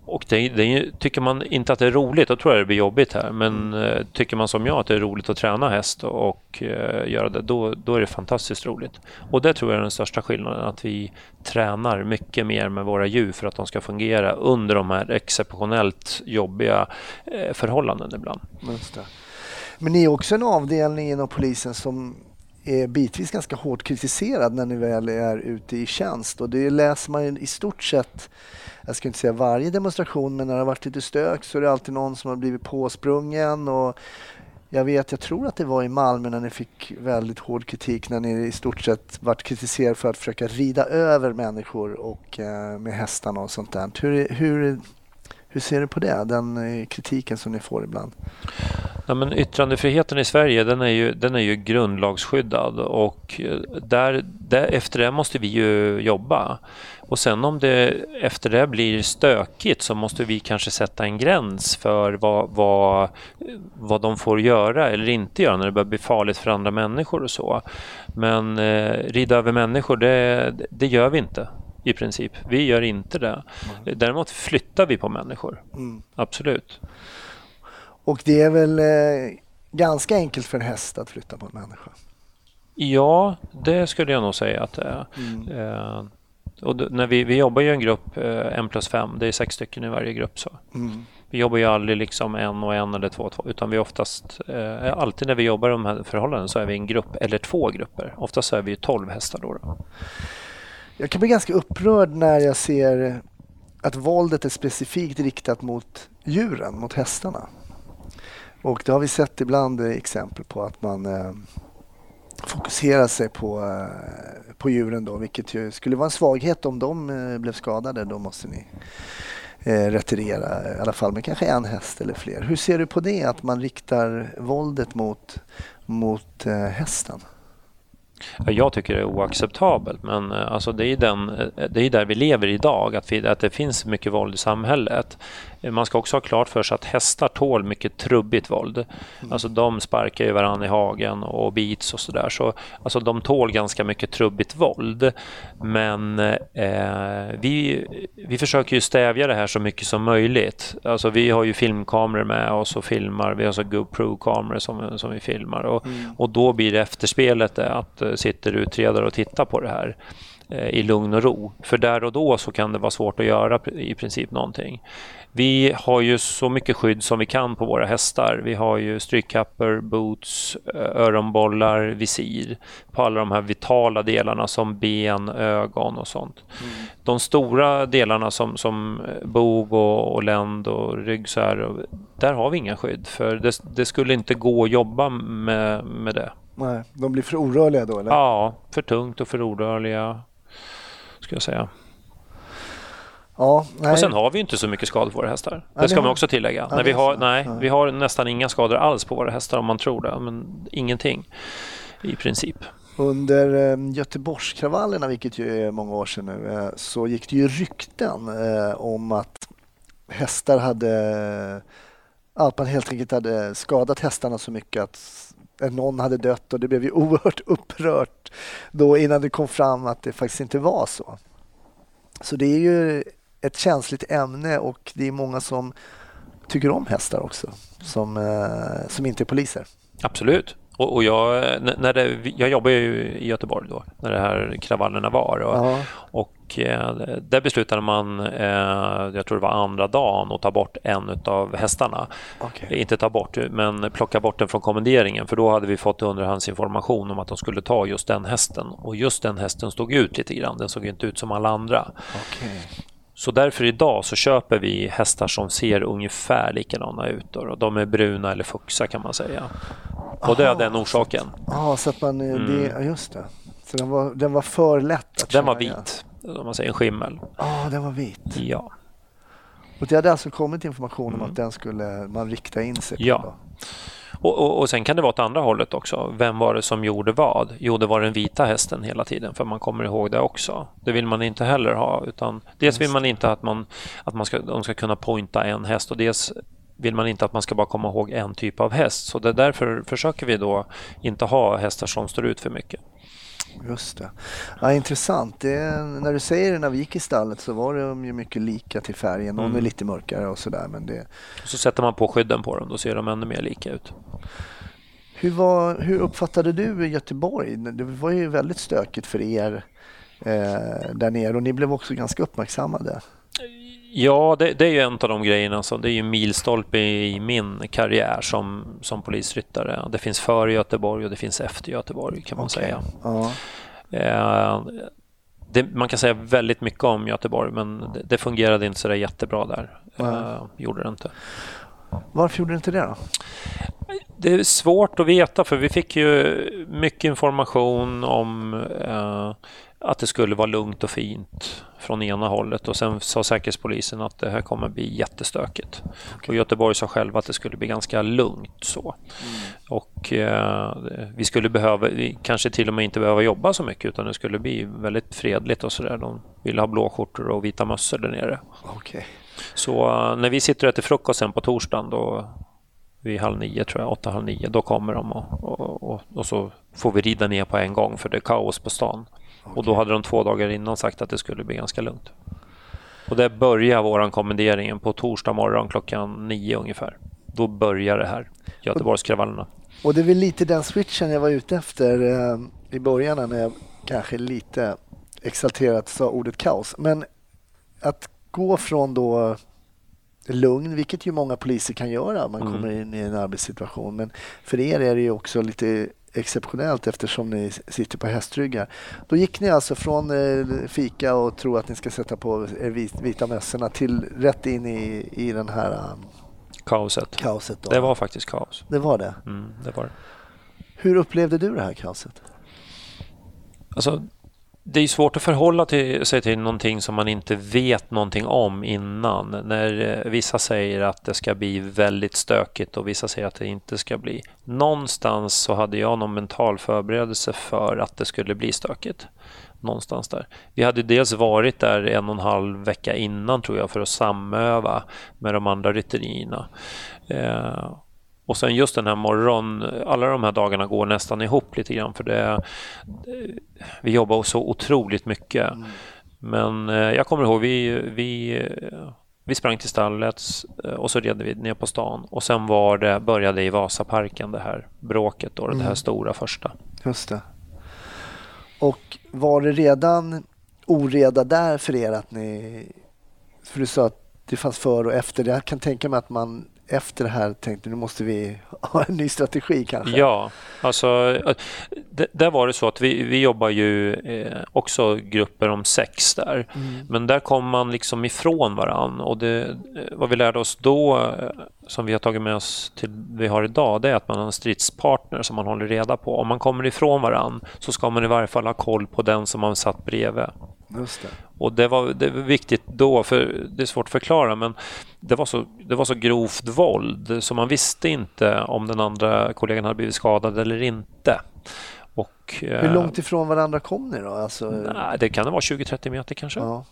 och det, det, tycker man inte att det är roligt, då tror jag det blir jobbigt här. Men mm. eh, tycker man som jag att det är roligt att träna häst och uh, göra det, då, då är det fantastiskt roligt. Och det tror jag är den största skillnaden, att vi tränar mycket mer med våra djur för att de ska fungera under de här exceptionellt jobbiga uh, förhållanden ibland. Men ni är också en avdelning inom polisen som är bitvis ganska hårt kritiserad när ni väl är ute i tjänst och det läser man ju i stort sett, jag ska inte säga varje demonstration, men när det har varit lite stök så är det alltid någon som har blivit påsprungen och jag vet, jag tror att det var i Malmö när ni fick väldigt hård kritik när ni i stort sett vart kritiserade för att försöka rida över människor och eh, med hästarna och sånt där. Hur, hur, hur ser du på det, den eh, kritiken som ni får ibland? Ja, men yttrandefriheten i Sverige den är ju, den är ju grundlagsskyddad och eh, där, där, efter det måste vi ju jobba. Och sen om det efter det blir stökigt så måste vi kanske sätta en gräns för vad, vad, vad de får göra eller inte göra när det börjar bli farligt för andra människor och så. Men eh, rida över människor, det, det gör vi inte i princip. Vi gör inte det. Mm. Däremot flyttar vi på människor. Mm. Absolut. Och det är väl eh, ganska enkelt för en häst att flytta på en människa? Ja, det skulle jag nog säga att det är. Mm. Eh, och när vi, vi jobbar ju en grupp, eh, en plus fem, det är sex stycken i varje grupp. så. Mm. Vi jobbar ju aldrig liksom en och en eller två och två, utan vi oftast, eh, alltid när vi jobbar i de här förhållandena så är vi en grupp eller två grupper. Oftast är vi tolv hästar då. då. Jag kan bli ganska upprörd när jag ser att våldet är specifikt riktat mot djuren, mot hästarna. Och det har vi sett ibland exempel på att man eh, fokuserar sig på, eh, på djuren då, vilket ju skulle vara en svaghet om de eh, blev skadade. Då måste ni eh, retirera i alla fall med kanske en häst eller fler. Hur ser du på det, att man riktar våldet mot, mot eh, hästen? Jag tycker det är oacceptabelt men eh, alltså det, är den, eh, det är där vi lever idag, att, vi, att det finns mycket våld i samhället. Man ska också ha klart för sig att hästar tål mycket trubbigt våld. Mm. Alltså de sparkar ju varandra i hagen och bits och sådär. Så, alltså de tål ganska mycket trubbigt våld. Men eh, vi, vi försöker ju stävja det här så mycket som möjligt. Alltså vi har ju filmkameror med oss och filmar. Vi har så GoPro-kameror som, som vi filmar. Och, mm. och då blir det efterspelet att uh, sitter utredare och tittar på det här. Eh, i lugn och ro. För där och då så kan det vara svårt att göra i princip någonting. Vi har ju så mycket skydd som vi kan på våra hästar. Vi har ju strykkappor, boots, eh, öronbollar, visir på alla de här vitala delarna som ben, ögon och sånt. Mm. De stora delarna som, som bog och, och länd och rygg så här, där har vi inga skydd för det, det skulle inte gå att jobba med, med det. Nej, de blir för orörliga då? Eller? Ja, för tungt och för orörliga skulle jag säga. Ja, och sen har vi inte så mycket skador på våra hästar. Det ska man också tillägga. Ja, vi, har, nej, vi har nästan inga skador alls på våra hästar om man tror det. Men ingenting i princip. Under eh, Göteborgskravallerna, vilket ju är många år sedan nu, eh, så gick det ju rykten eh, om att hästar hade att man helt enkelt hade skadat hästarna så mycket att någon hade dött och det blev ju (laughs) oerhört upprört då innan det kom fram att det faktiskt inte var så. Så det är ju ett känsligt ämne och det är många som tycker om hästar också som, eh, som inte är poliser. Absolut. Och, och jag, när det, jag jobbade ju i Göteborg då, när det här kravallerna var. Och, och eh, där beslutade man, eh, jag tror det var andra dagen, att ta bort en av hästarna. Okay. Inte ta bort, men plocka bort den från kommenderingen. För då hade vi fått underhandsinformation om att de skulle ta just den hästen. Och just den hästen stod ut lite grann. Den såg inte ut som alla andra. Okay. Så därför idag så köper vi hästar som ser ungefär likadana ut. Då. De är bruna eller fuxa kan man säga. Och det är den orsaken. Ja, så att man, mm. det, just det. Så den var, den var för lätt att Den var vit, om man säger en skimmel. Ja, den var vit. Ja. Och det hade alltså kommit information om mm. att den skulle man rikta in sig på? Ja. Och, och, och, sen kan det vara åt andra hållet också. Vem var det som gjorde vad? Jo, det var den vita hästen hela tiden, för man kommer ihåg det också. Det vill man inte heller ha. Utan dels vill man inte att, man, att man ska, de ska kunna pointa en häst och dels vill man inte att man ska bara komma ihåg en typ av häst. Så det därför försöker vi då inte ha hästar som står ut för mycket. Just det. Ja, intressant. Det, när du säger det, när vi gick i stallet så var de ju mycket lika till färgen. Någon mm. är lite mörkare och sådär. Men det... Så sätter man på skydden på dem, då ser de ännu mer lika ut. Hur, var, hur uppfattade du Göteborg? Det var ju väldigt stökigt för er eh, där nere och ni blev också ganska uppmärksammade. Ja, det, det, är ju en av de grejerna. Så det är ju milstolpe i min karriär som, som polisryttare. Det finns före Göteborg och det finns efter Göteborg kan man okay. säga. Ja. Eh, det, man kan säga väldigt mycket om Göteborg men det, det fungerade inte så där jättebra där. Eh, gjorde det inte. Varför gjorde det inte det då? Det är svårt att veta för vi fick ju mycket information om eh, att det skulle vara lugnt och fint från ena hållet och sen sa Säkerhetspolisen att det här kommer bli jättestökigt. Okay. Och Göteborg sa själva att det skulle bli ganska lugnt så. Mm. Och eh, vi skulle behöva, vi kanske till och med inte behöva jobba så mycket utan det skulle bli väldigt fredligt och sådär. De ville ha blåskjortor och vita mössor där nere. Okay. Så uh, när vi sitter och äter frukost sen på torsdagen då vid halv nio tror jag, åtta, halv nio, då kommer de och, och, och, och så får vi rida ner på en gång för det är kaos på stan. Okay. Och då hade de två dagar innan sagt att det skulle bli ganska lugnt. Och det börjar våran kommenderingen på torsdag morgon klockan nio ungefär. Då börjar det här, Göteborgskravallerna. Och det är väl lite den switchen jag var ute efter eh, i början när jag kanske lite exalterat sa ordet kaos. Men att gå från då lugn, vilket ju många poliser kan göra. Man mm. kommer in i en arbetssituation. Men för er är det ju också lite exceptionellt eftersom ni sitter på hästryggar. Då gick ni alltså från eh, fika och tro att ni ska sätta på er vita mössorna till rätt in i, i den här um, kaoset. kaoset då. Det var faktiskt kaos. Det var det? Mm, det var det. Hur upplevde du det här kaoset? Alltså, det är svårt att förhålla till, sig till någonting som man inte vet någonting om innan. När eh, vissa säger att det ska bli väldigt stökigt och vissa säger att det inte ska bli. Någonstans så hade jag någon mental förberedelse för att det skulle bli stökigt. Någonstans där. Vi hade dels varit där en och en halv vecka innan tror jag för att samöva med de andra rytterierna. Eh, och sen just den här morgon, alla de här dagarna går nästan ihop lite grann för det, vi jobbar så otroligt mycket. Mm. Men eh, jag kommer ihåg, vi, vi, vi sprang till stallet eh, och så red vi ner på stan och sen var det, började i Vasaparken det här bråket då, mm. det här mm. stora första. Just det. Och var det redan oreda där för er att ni, för du sa att det fanns för och efter. Jag kan tänka mig att man efter det här tänkte nu måste vi ha en ny strategi kanske? Ja, alltså där var det så att vi, vi jobbar ju eh, också grupper om sex där. Mm. Men där kom man liksom ifrån varann och det, eh, vad vi lärde oss då eh, som vi har tagit med oss till vi har idag det är att man har en stridspartner som man håller reda på. Om man kommer ifrån varann så ska man i varje fall ha koll på den som man satt bredvid. Just det. Och det var, det var viktigt då, för det är svårt att förklara, men det var, så, det var så grovt våld så man visste inte om den andra kollegan hade blivit skadad eller inte. Och, Hur långt ifrån varandra kom ni då? Alltså... Nej, det kan det vara 20-30 meter kanske. Ja.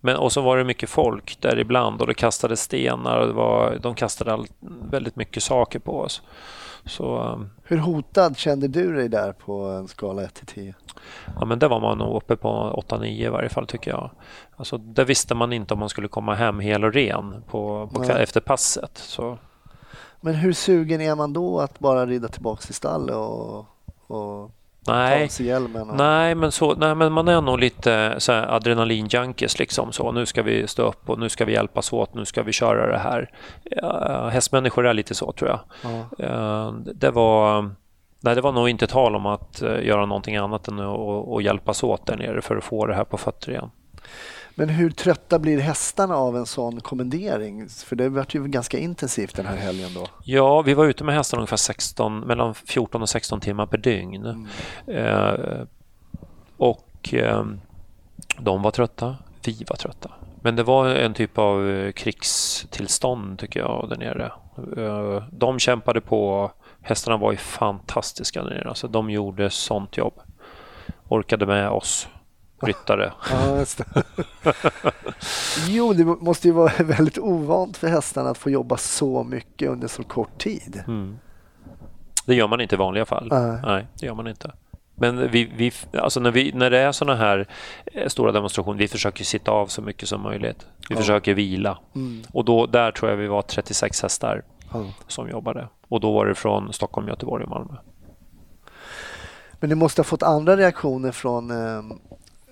Men, och så var det mycket folk där ibland och det kastade stenar och det var, de kastade all, väldigt mycket saker på oss. Så, um, Hur hotad kände du dig där på en skala 1 till 10? Ja, men det var man nog uppe på 8-9 i varje fall tycker jag. Alltså, där visste man inte om man skulle komma hem hel och ren på, på efter passet. Så. Men hur sugen är man då att bara rida tillbaka till stallet och, och Nej, och... nej, men så, nej, men man är nog lite så här adrenalin-junkies. Liksom, så. Nu ska vi stå upp och nu ska vi hjälpas åt, nu ska vi köra det här. Uh, hästmänniskor är lite så tror jag. Ja. Uh, det, var, nej, det var nog inte tal om att uh, göra någonting annat än att, att hjälpas åt där nere för att få det här på fötter igen. Men hur trötta blir hästarna av en sån kommendering? För det vart ju ganska intensivt den här helgen då. Ja, vi var ute med hästarna ungefär 16, mellan 14 och 16 timmar per dygn. Mm. Eh, och eh, de var trötta, vi var trötta. Men det var en typ av krigstillstånd tycker jag där nere. Eh, de kämpade på, hästarna var ju fantastiska där nere. Alltså, de gjorde sånt jobb. Orkade med oss ryttare. (laughs) Ja, (laughs) jo, det måste ju vara (laughs) väldigt ovant för hästarna att få jobba så mycket under så kort tid. Mm. Det gör man inte i vanliga fall. Nej, Nej det gör man inte. Men vi, vi, alltså när, vi, när det är sådana här eh, stora demonstrationer, vi försöker sitta av så mycket som möjligt. Vi ja. försöker vila. Mm. Och då, där tror jag vi var 36 hästar ja. som jobbade. Och då var det från Stockholm, Göteborg och Malmö. Men ni måste ha fått andra reaktioner från eh,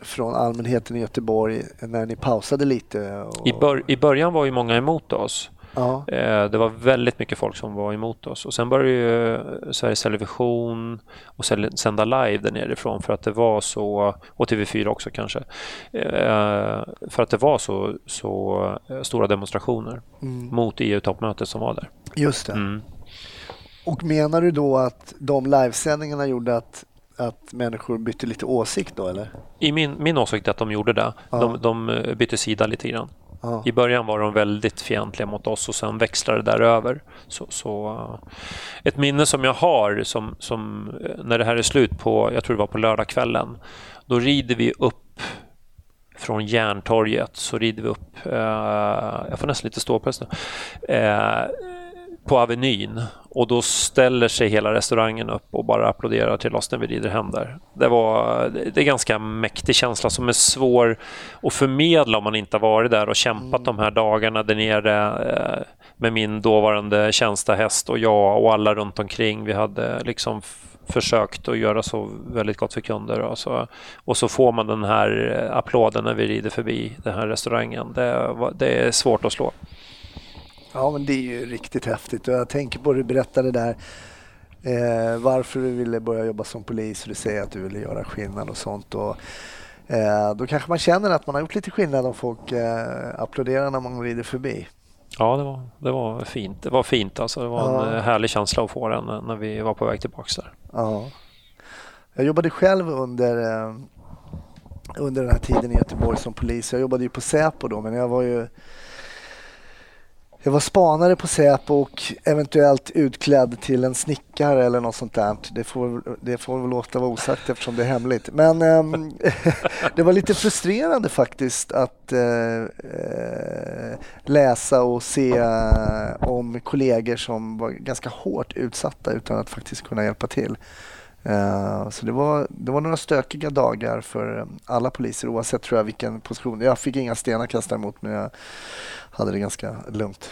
från allmänheten i Göteborg när ni pausade lite? Och... I, bör, I början var ju många emot oss. Ja. Eh, Det var väldigt mycket folk som var emot oss. Och Sen började ju Sveriges Television och sända live där nerifrån för att det var så, och TV4 också kanske, eh, för att det var så, så eh, stora demonstrationer Mm. mot EU-toppmötet som var där. Just det. Mm. Och menar du då att de livesändningarna gjorde att, att människor bytte lite åsikt då eller? I min, min åsikt är att de gjorde det. Ja. De, de eh, bytte sida lite grann. Ja. I början var de väldigt fientliga mot oss och sen växlade det där över. Så, så, eh, ett minne som jag har som, som eh, när det här är slut på, jag tror det var på lördagskvällen, då rider vi upp från Järntorget så rider vi upp, eh, jag får nästan lite ståpäls nu, eh, på Avenyn och då ställer sig hela restaurangen upp och bara applåderar till oss när vi rider hem där. Det, var, det är en ganska mäktig känsla som är svår att förmedla om man inte har varit där och kämpat de här dagarna där nere eh, med min dåvarande tjänstehäst och jag och alla runt omkring. Vi hade liksom försökt att göra så väldigt gott för kunder och så, och så får man den här eh, applåden när vi rider förbi den här restaurangen. Det, det är svårt att slå. Ja, men det är ju riktigt häftigt och jag tänker på det du berättade där eh, varför du ville börja jobba som polis och du säger att du ville göra skillnad och sånt. Och, eh, då kanske man känner att man har gjort lite skillnad om folk eh, applåderar när man rider förbi. Ja, det var, det var fint. Det var fint alltså. Det var en Ja. eh, härlig känsla att få den när när vi var på väg tillbaka där. Ja. Jag jobbade själv under, eh, under den här tiden i Göteborg som polis. Jag jobbade ju på Säpo då, men jag var ju jag var spanare på Säpo och eventuellt utklädd till en snickare eller något sånt där. Det får, det får väl låta vara osagt eftersom det är hemligt. Men äm, ehm, (laughs) det var lite frustrerande faktiskt att äh, läsa och se eh, om kollegor som var ganska hårt utsatta utan att faktiskt kunna hjälpa till. Eh, Så det var, det var några stökiga dagar för eh, alla poliser oavsett tror jag vilken position. Jag fick inga stenar kastade emot men jag hade det ganska lugnt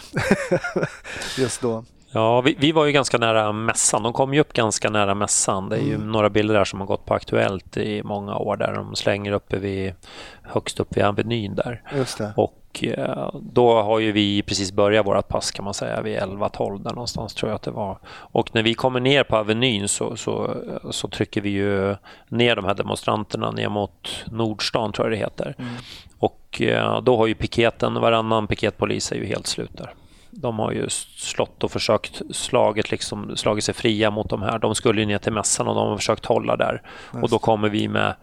(laughs) just då. Ja, vi, vi var ju ganska nära mässan. De kom ju upp ganska nära mässan. Det är ju Mm. några bilder där som har gått på Aktuellt i många år där de slänger uppe vid, högst upp vid Avenyn där. Just det. Och eh, då har ju vi precis börjat vårt pass kan man säga vid 11-12 där någonstans tror jag att det var. Och när vi kommer ner på Avenyn så, så, så trycker vi ju ner de här demonstranterna ner mot Nordstan tror jag det heter. Och eh, då har ju piketen, varannan piketpolis är ju helt slut där. De har ju slått och försökt slagit, liksom, slagit sig fria mot de här. De skulle ju ner till mässan och de har försökt hålla där. Och då kommer vi med,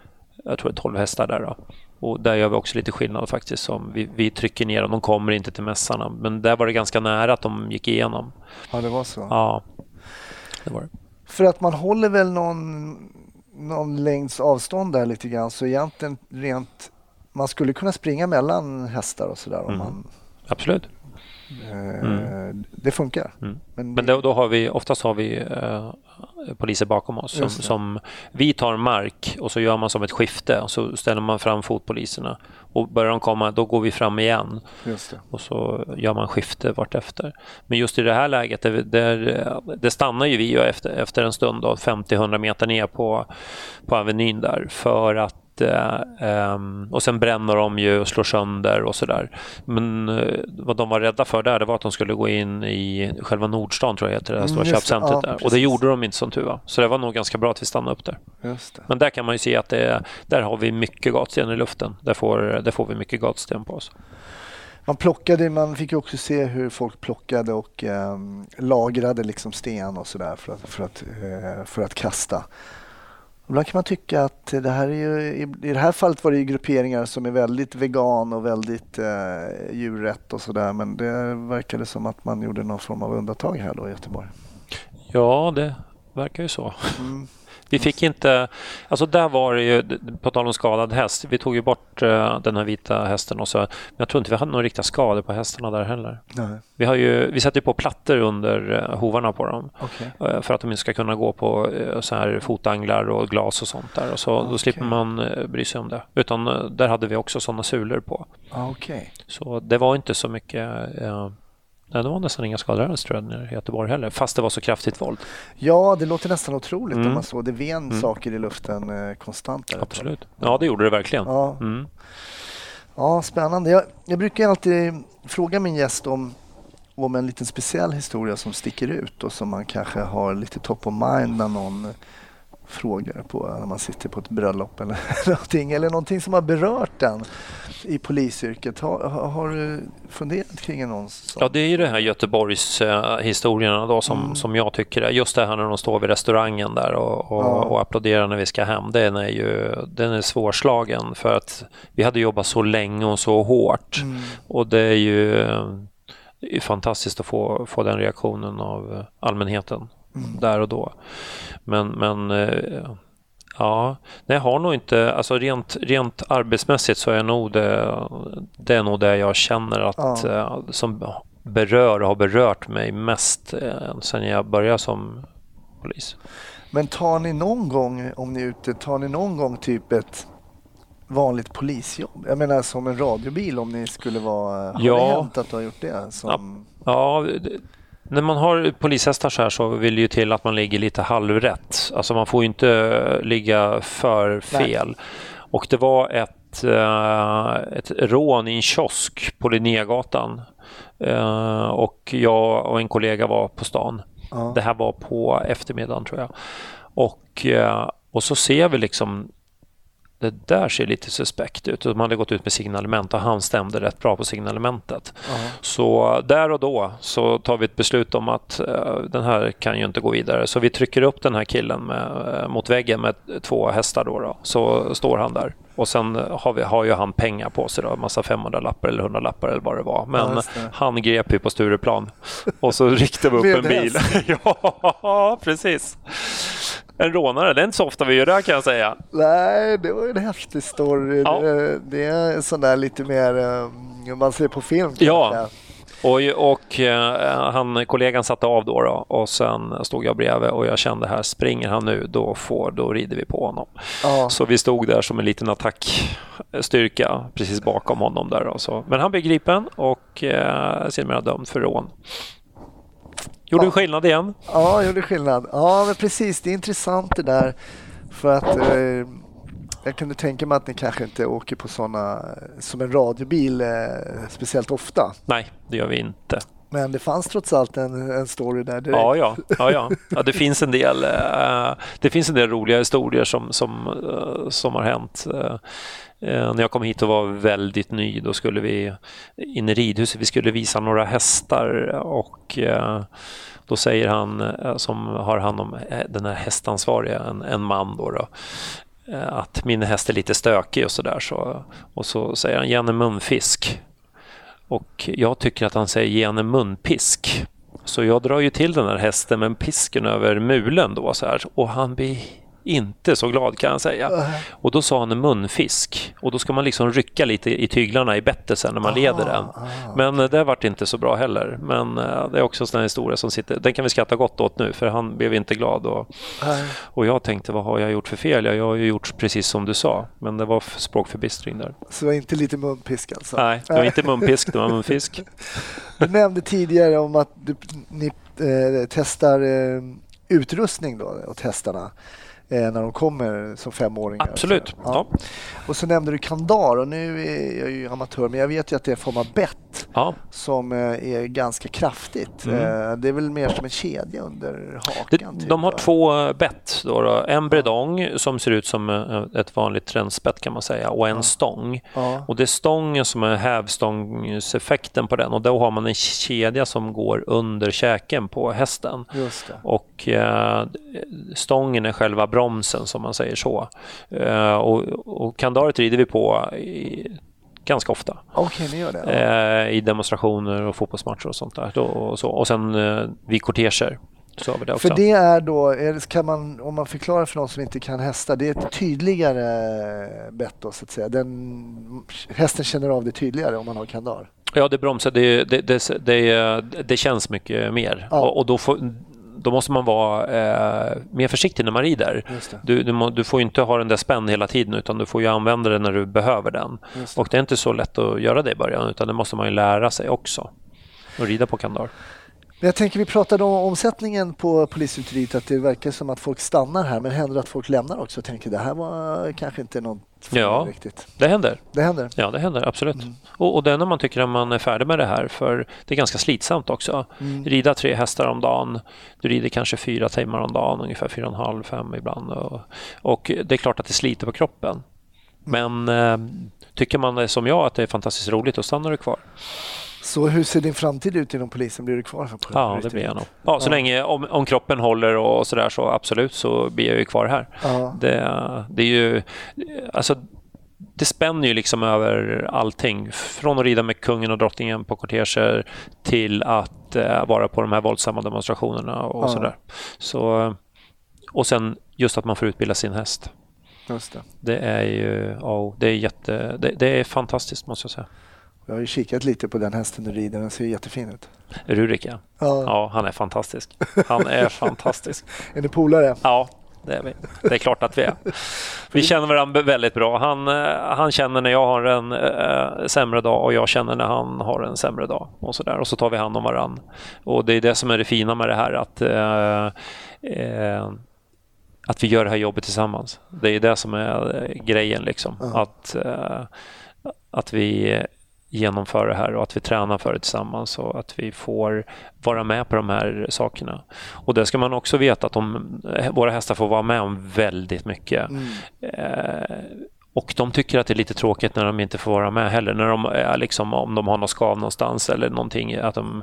jag tror det är 12 hästar där då. Och där gör vi också lite skillnad faktiskt. Som vi, vi trycker ner dem, de kommer inte till mässarna. Men där var det ganska nära att de gick igenom. Ja, det var så. Ja, det var det. För att man håller väl någon, någon längds avstånd där lite grann så egentligen rent man skulle kunna springa mellan hästar och sådär om Mm. man Absolut. Eh, det funkar. Mm. Men, Men då, då har vi, oftast har vi eh, poliser bakom oss som, som vi tar mark och så gör man som ett skifte och så ställer man fram fotpoliserna och börjar de komma då går vi fram igen och så gör man skifte vartefter. Men just i det här läget, där, där, det stannar ju vi efter, efter en stund då, 50-100 meter ner på, på Avenyn där för att eh, ehm, och sen bränner de ju och slår sönder och sådär. Men eh, vad de var rädda för där, det var att de skulle gå in i själva Nordstan tror jag heter det här Mm, stora köpcentret Ja, där. Och det gjorde de inte som tur var. Så det var nog ganska bra att vi stannade upp där. Men där kan man ju se att det, där har vi mycket gatsten i luften. Där får, där får vi mycket gatsten på oss. Man plockade, man fick ju också se hur folk plockade och ehm, lagrade liksom sten och sådär för att, för, att, eh, för att kasta. Ibland kan man tycka att det här är ju, i, det här fallet var det ju grupperingar som är väldigt vegan och väldigt eh, djurrätt och sådär men det verkade som att man gjorde någon form av undantag här då i Göteborg. Ja, det verkar ju så. Mm. Vi fick inte, alltså där var det ju, på tal om skadad häst, vi tog ju bort eh, den här vita hästen och så, men jag tror inte vi hade några riktiga skador på hästarna där heller. Nej. Vi, har ju, vi sätter ju på plattor under eh, hovarna på dem Okej. eh, för att de inte ska kunna gå på så här fotanglar och glas och sånt där och så, då Okej. slipper man bry sig om det. Utan där hade vi också sådana sulor på. Okej. Så det var inte så mycket Nej, det var nästan inga skadade tror jag i Göteborg heller, fast det var så kraftigt våld. Ja, det låter nästan otroligt Mm. om man så. Det ven Mm. saker i luften eh, konstant. Där. Absolut. Ja, det gjorde det verkligen. Ja, Mm. ja, spännande. Jag, jag brukar alltid fråga min gäst om, om en liten speciell historia som sticker ut och som man kanske har lite top of mind när någon frågar på när man sitter på ett bröllop eller (laughs) någonting. Eller någonting som har berört den i polisyrket. Har, har, du funderat kring någon sån? Ja, det är ju det här Göteborgs eh, historierna då som, Mm. som jag tycker är just det här när de står vid restaurangen där och, och, Ja. och applåderar när vi ska hem. Den är ju den är svårslagen för att vi hade jobbat så länge och så hårt Mm. och det är ju eh, det är fantastiskt att få, få den reaktionen av allmänheten Mm. där och då. Men, men eh, ja, nej, jag har nog inte, alltså rent, rent arbetsmässigt så är nog det, det är nog det jag känner att Ja. eh, som berör och har berört mig mest eh, sen jag började som polis. Men tar ni någon gång, om ni är ute, tar ni någon gång typ ett vanligt polisjobb? Jag menar som en radiobil om ni skulle vara... Har Ja. det hänt att du har gjort det? Som, Ja, det, när man har polishästar så här så vill det ju till att man ligger lite halvrätt. Alltså man får ju inte eh, ligga för fel. Och det var ett, eh, ett rån i en kiosk på Linnégatan. Eh, och jag och en kollega var på stan. ja. Det här var på eftermiddagen tror jag. Och, och så ser vi liksom det där ser lite suspekt ut. De hade gått ut med signalement och han stämde rätt bra på signalementet. ja. Så där och då så tar vi ett beslut om att eh, den här kan ju inte gå vidare. Så vi trycker upp den här killen med, eh, mot väggen med två hästar. Då, då. Så står han där. Och sen har, vi, har ju han pengar på sig, då, en massa 500-lappar eller 100-lappar eller vad det var. Men Ja, det. han grep ju på Stureplan och så riktade vi upp en bil. (laughs) ja, precis. En rånare, det är inte så ofta vi gör det kan jag säga. Nej, det var en häftig story. Ja. Det, det är en sån där lite mer, eh, man ser på film. Ja. Och, och eh, han, kollegan satte av då, då och sen stod jag bredvid och jag kände här, springer han nu då, får, då rider vi på honom. Ja. Så vi stod där som en liten attackstyrka precis bakom honom där. Då, så. Men han blev gripen och eh, sedermera dömd för rån. Gjorde Ja. en skillnad igen. Ja, gjorde skillnad. Ja, men precis. Det är intressant det där. För att eh, jag kunde tänka mig att ni kanske inte åker på sådana som en radiobil eh, speciellt ofta. Nej, det gör vi inte. Men det fanns trots allt en, en story där direkt. Ja, ja, ja, ja. ja det, finns en del, eh, det finns en del roliga historier som, som, eh, som har hänt. Eh, eh när jag kom hit och var väldigt ny, då skulle vi in i ridhuset, vi skulle visa några hästar och eh, då säger han eh, som har hand om den här hästansvariga, en, en man då, då att min häst är lite stökig och sådär. Så, och så säger han, ge en munfisk. Och jag tycker att han säger ge en munpisk. Så jag drar ju till den här hästen med pisken över mulen då så här. Och han blir inte så glad kan jag säga. Och då sa han en munfisk. Och då ska man liksom rycka lite i tyglarna i bettet sen när man leder den. Men eh, det vart inte så bra heller. Men eh, det är också en sån här historia som sitter, den kan vi skratta gott åt nu för han blev inte glad. Och, och jag tänkte vad har jag gjort för fel? Jag har ju gjort precis som du sa. Men det var språkförbistring där. Så det var inte lite munpisk alltså? Nej, det var inte munpisk, det var munfisk. (laughs) Du nämnde tidigare om att du, ni eh, testar eh, utrustning då åt hästarna eh, när de kommer som femåringar. Absolut. Så, Ja. Och så nämnde du kandar och nu är jag ju amatör men jag vet ju att det är en form av bett Ja, som eh, är ganska kraftigt. Mm. Eh, Det är väl mer som en kedja under hakan? typ, de har två bett. Då, då. En bredong som ser ut som eh, ett vanligt trendspett kan man säga och en stång. Ja. Och det är stången som är hävstångseffekten på den och då har man en kedja som går under käken på hästen. Och eh, stången är själva bromsen som man säger så. Eh, och, och kandaret rider vi på i, ganska ofta. Okej, ni gör det? Ja. Eh, I demonstrationer och fotbollsmatcher och sånt där. Och, så. och sen eh, vid korteger så har vi det också. För det är då, kan man, om man förklarar för någon som inte kan hästar, det är ett tydligare bett då så att säga. Den, hästen känner av det tydligare om man har kandar. Ja, det bromsar. Det, det, det, det, det känns mycket mer. Ja. Och, och då, får, då måste man vara eh, mer försiktig när man rider. Du, du, må, du får ju inte ha den där spänd hela tiden utan du får ju använda den när du behöver den. Det. Och det är inte så lätt att göra det i början utan det måste man ju lära sig också. att rida på Kandar. Jag tänker vi pratade om omsättningen på polisutrederiet att det verkar som att folk stannar här men händer det att folk lämnar också och tänker det här var kanske inte något Ja. riktigt. Det händer. Det händer. Ja, det händer absolut. Och, och det är när man tycker att man är färdig med det här, för det är ganska slitsamt också. Rida tre hästar om dagen, du rider kanske fyra timmar om dagen, ungefär fyra och en halv, fem ibland. Och, och det är klart att det sliter på kroppen. Men eh, tycker man som jag att det är fantastiskt roligt, då stannar du kvar. Så hur ser din framtid ut inom polisen? Blir du kvar här på Ja, det blir jag nog. Ja, så Ja. länge, om, om kroppen håller och sådär så absolut så blir jag ju kvar här. Ja. Det, det är ju, alltså det spänner ju liksom över allting. Från att rida med kungen och drottningen på korteger till att eh, vara på de här våldsamma demonstrationerna och Ja. sådär. Så, och sen just att man får utbilda sin häst. Just det. Det är ju ja, det är jätte, det, det är fantastiskt måste jag säga. Jag har ju kikat lite på den hästen du rider. Den ser jättefin ut. Rurik ja. Ja. han är fantastisk. Han är (laughs) fantastisk. Är ni polare? Ja, det är vi. Det är klart att vi är. Vi känner varandra väldigt bra. Han, eh, han känner när jag har en äh, sämre dag och jag känner när han har en sämre dag. Och så, där. och så tar vi hand om varandra. Och det är det som är det fina med det här. Att, eh, eh, att vi gör det här jobbet tillsammans. Det är det som är grejen. Liksom. Ja. Att, att vi genomför det här och att vi tränar för det tillsammans och att vi får vara med på de här sakerna. Och det ska man också veta att de, våra hästar får vara med om väldigt mycket. Mm. Eh, och de tycker att det är lite tråkigt när de inte får vara med heller. När de är liksom, om de har något skav någonstans eller någonting, att de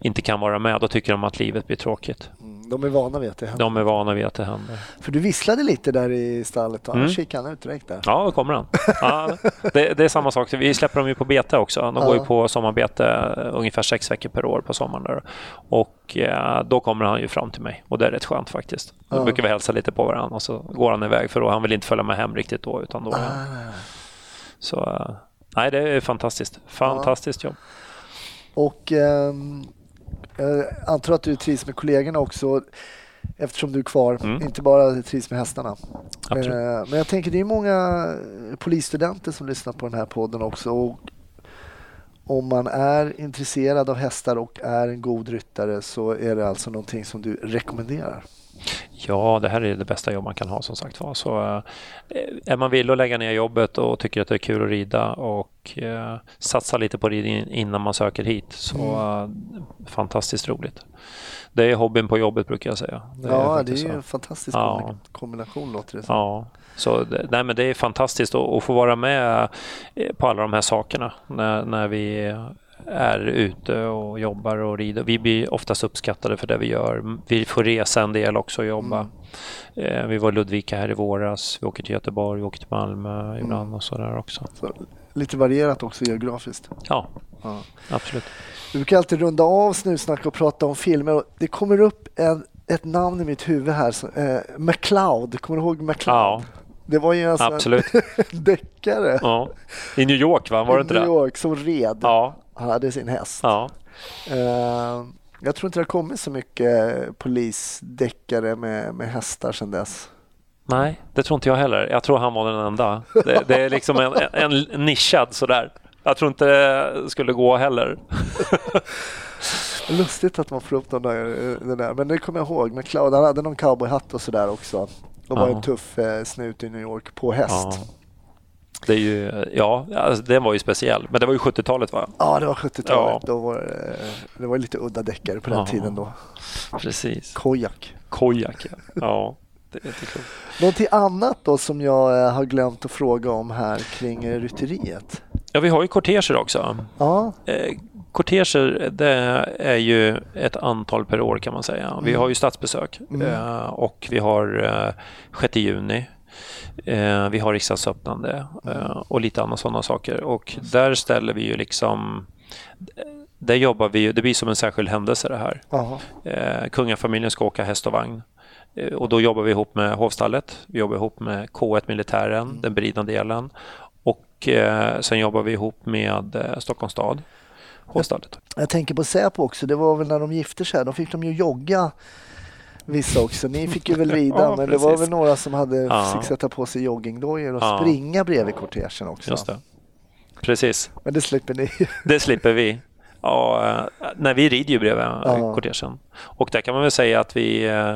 inte kan vara med, då tycker de att livet blir tråkigt. Mm. De är vana vid att det händer. De är vana vid att det händer. För du visslade lite där i stallet. och Mm. kikade han ut direkt där. Ja, då kommer han. Ja, det, det är samma sak. Vi släpper dem ju på bete också. De Ja. går ju på sommarbete ungefär sex veckor per år på sommaren. Där. Och eh, då kommer han ju fram till mig och det är rätt skönt faktiskt. Då Ja. brukar vi hälsa lite på varandra och så går han iväg för då han vill inte följa med hem riktigt då. Utan då. Ah. Så eh, nej, det är fantastiskt. Fantastiskt jobb. Och ehm, jag antar att du trivs med kollegorna också eftersom du är kvar. Mm. Inte bara trivs med hästarna. Absolut. Eh, men jag tänker det är många polisstudenter som lyssnar på den här podden också. Och om man är intresserad av hästar och är en god ryttare så är det alltså någonting som du rekommenderar. Ja, det här är det bästa jobb man kan ha som sagt var. Så eh, är man villig att lägga ner jobbet och tycker att det är kul att rida och eh, satsa lite på ridning innan man söker hit så eh, fantastiskt roligt. Det är hobbyn på jobbet brukar jag säga. Det ja, det är ju en fantastisk Ja. kombina- kombination låter det som. Ja, så nej, men det är fantastiskt att, att få vara med eh, på alla de här sakerna när, när vi är ute och jobbar och rider. Vi blir oftast uppskattade för det vi gör. Vi får resa en del också och jobba. Eh, Vi var i Ludvika här i våras. Vi åker till Göteborg, vi åker till Malmö ibland och sådär också. Så, lite varierat också geografiskt. Ja, Ja. absolut. Vi brukar alltid runda av Snutsnack och prata om filmer. Det kommer upp en, ett namn i mitt huvud här. Som, eh, McCloud, kommer du ihåg McCloud? Ja, Det var ju alltså absolut. en (laughs) deckare Ja. I New York va? Var det inte New det? York som red. Ja, hade sin häst. ja. Eh, jag tror inte det har kommit så mycket polisdeckare med, med hästar sedan dess. Nej, det tror inte jag heller. Jag tror han var den enda. Det, det är liksom en, en nischad sådär. Jag tror inte det skulle gå heller. (laughs) Lustigt att man får upp de där, den där. Men det kommer jag ihåg. McCloud, han hade någon cowboyhatt och sådär också. Och var Ja. en tuff eh, snut i New York på häst. Ja. Det är ju, ja, alltså, den var ju speciell. Men det var ju 70-talet va? Ja, det var 70-talet. Ja. Då var det, det var lite udda deckare på den Ja. tiden då. Precis. Kojak. Kojak ja. ja. Det är inte klokt. Någonting annat då som jag eh, har glömt att fråga om här kring eh, rytteriet? Ja, vi har ju korteger också. Ja, Eh, korteger, det är ju ett antal per år kan man säga. Vi har ju statsbesök Mm. eh, och vi har eh, 6 juni. Eh, vi har riksdagsöppnande eh, och lite andra sådana saker. Och där ställer vi ju liksom där jobbar vi, ju- det blir som en särskild händelse det här. Eh, kungafamiljen ska åka häst och vagn. Eh, och då jobbar vi ihop med Hovstallet. Vi jobbar ihop med K1 Militären, den beridande delen. Och eh, sen jobbar vi ihop med eh, Stockholms stad, Hovstallet. Jag tänker på Säpo också. Det var väl när de gifte sig. Då fick de ju jogga vissa också. Ni fick ju väl (laughs) rida, Ja, men det var väl några som hade Ja. fick sätta på sig joggingdojor och Ja. springa bredvid kortegen också. Just det. Precis, Men det slipper ni. (laughs) det slipper vi. Ja, eh, nej, vi rider ju bredvid Ja. kortegen. Och där kan man väl säga att vi eh,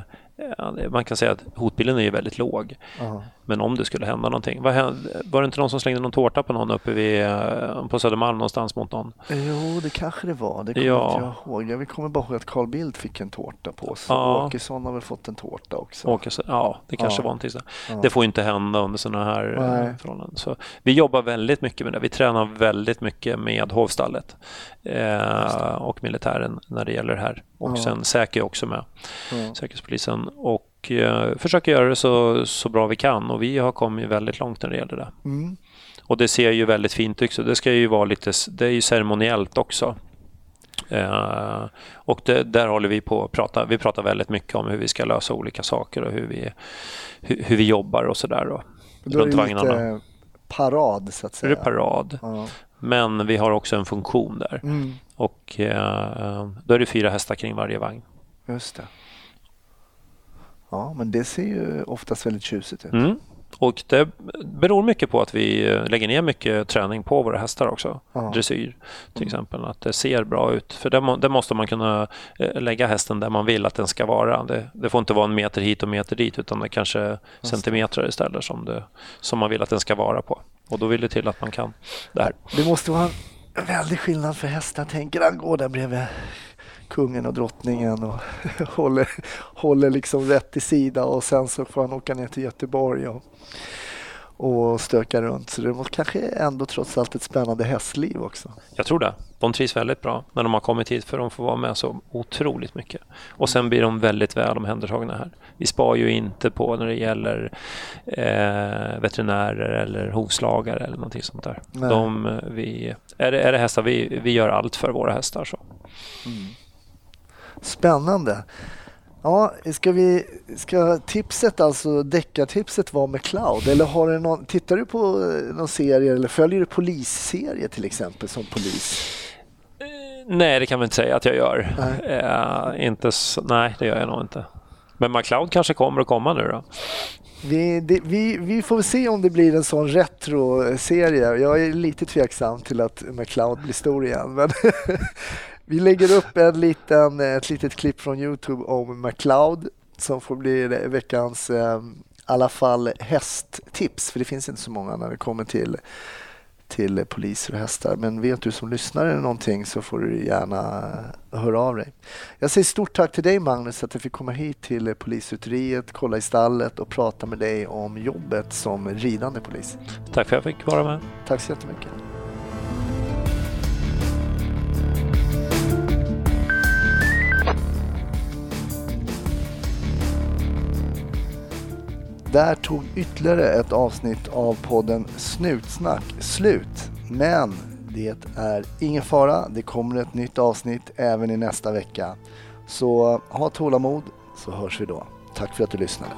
man kan säga att hotbilden är ju väldigt låg. Ja. Men om det skulle hända någonting. Var det inte någon som slängde någon tårta på någon uppe vid, eh, på Södermalm någonstans mot någon? Jo, det kanske det var. Det kommer Ja. inte jag ihåg. Jag kommer bara ihåg att Carl Bildt fick en tårta på sig. Ja. Åkesson har väl fått en tårta också. Åke, så- ja, det kanske Ja. var någonting sådär. Ja. Det får inte hända under sådana här eh, Nej. förhållanden. Så vi jobbar väldigt mycket med det. Vi tränar väldigt mycket med hovstallet eh, och militären när det gäller det här. Och Ja. sen Säker också med. Säkerhetspolisen. Och eh, försöker göra det så, så bra vi kan och vi har kommit väldigt långt när det gäller det. Mm. Och det ser ju väldigt fint ut. Så det ska ju vara lite, det är ju ceremoniellt också. Eh, och det, där håller vi på att prata. Vi pratar väldigt mycket om hur vi ska lösa olika saker och hur vi, hur, hur vi jobbar och sådär. Då, är runt det vagnarna. lite parad så att säga. är det parad. Ja. Men vi har också en funktion där. Mm. Och eh, då är det fyra hästar kring varje vagn. Just det. Ja, men det ser ju oftast väldigt tjusigt ut. Mm. Och det beror mycket på att vi eh, lägger ner mycket träning på våra hästar också. Ja. Dressyr till exempel. Att det ser bra ut. För där, må, där måste man kunna eh, lägga hästen där man vill att den ska vara. Det, det får inte vara en meter hit och meter dit utan det är kanske centimeter istället som, det, som man vill att den ska vara på. Och då vill det till att man kan det här. Det måste vara en väldig skillnad för hästar. Tänker han går där bredvid kungen och drottningen och (laughs) håller, håller liksom rätt i sida och sen så får han åka ner till Göteborg och, och stöka runt. Så det var kanske ändå trots allt ett spännande hästliv också. Jag tror det. De trivs väldigt bra när de har kommit hit för de får vara med så otroligt mycket. Och sen blir de väldigt väl omhändertagna här. Vi spar ju inte på när det gäller eh, veterinärer eller hovslagare eller någonting sånt där. Nej. De, eh, vi, är, det, är det hästar, vi, vi gör allt för våra hästar. Så. Spännande. Ja, ska vi, ska tipset alltså, deckartipset vara med Cloud? Eller har du någon, tittar du på eh, någon serie eller följer du polisserie till exempel som polis? Nej, det kan man inte säga att jag gör. Nej. Eh, inte så, nej, det gör jag nog inte. Men McLeod kanske kommer att komma nu då? Vi, det, vi, vi får se om det blir en sån retro-serie. Jag är lite tveksam till att McLeod blir stor igen. Men (laughs) vi lägger upp en liten, ett litet klipp från Youtube om McLeod som får bli veckans eh, i alla fall hästtips. För det finns inte så många när det kommer till, till poliser och hästar. Men vet du som lyssnar eller någonting så får du gärna höra av dig. Jag säger stort tack till dig Magnus att jag fick komma hit till polisuteriet, kolla i stallet och prata med dig om jobbet som ridande polis. Tack för att jag fick vara med. Tack så jättemycket. Där tog ytterligare ett avsnitt av podden Snutsnack slut. Men det är ingen fara, det kommer ett nytt avsnitt även i nästa vecka. Så ha tålamod så hörs vi då. Tack för att du lyssnade.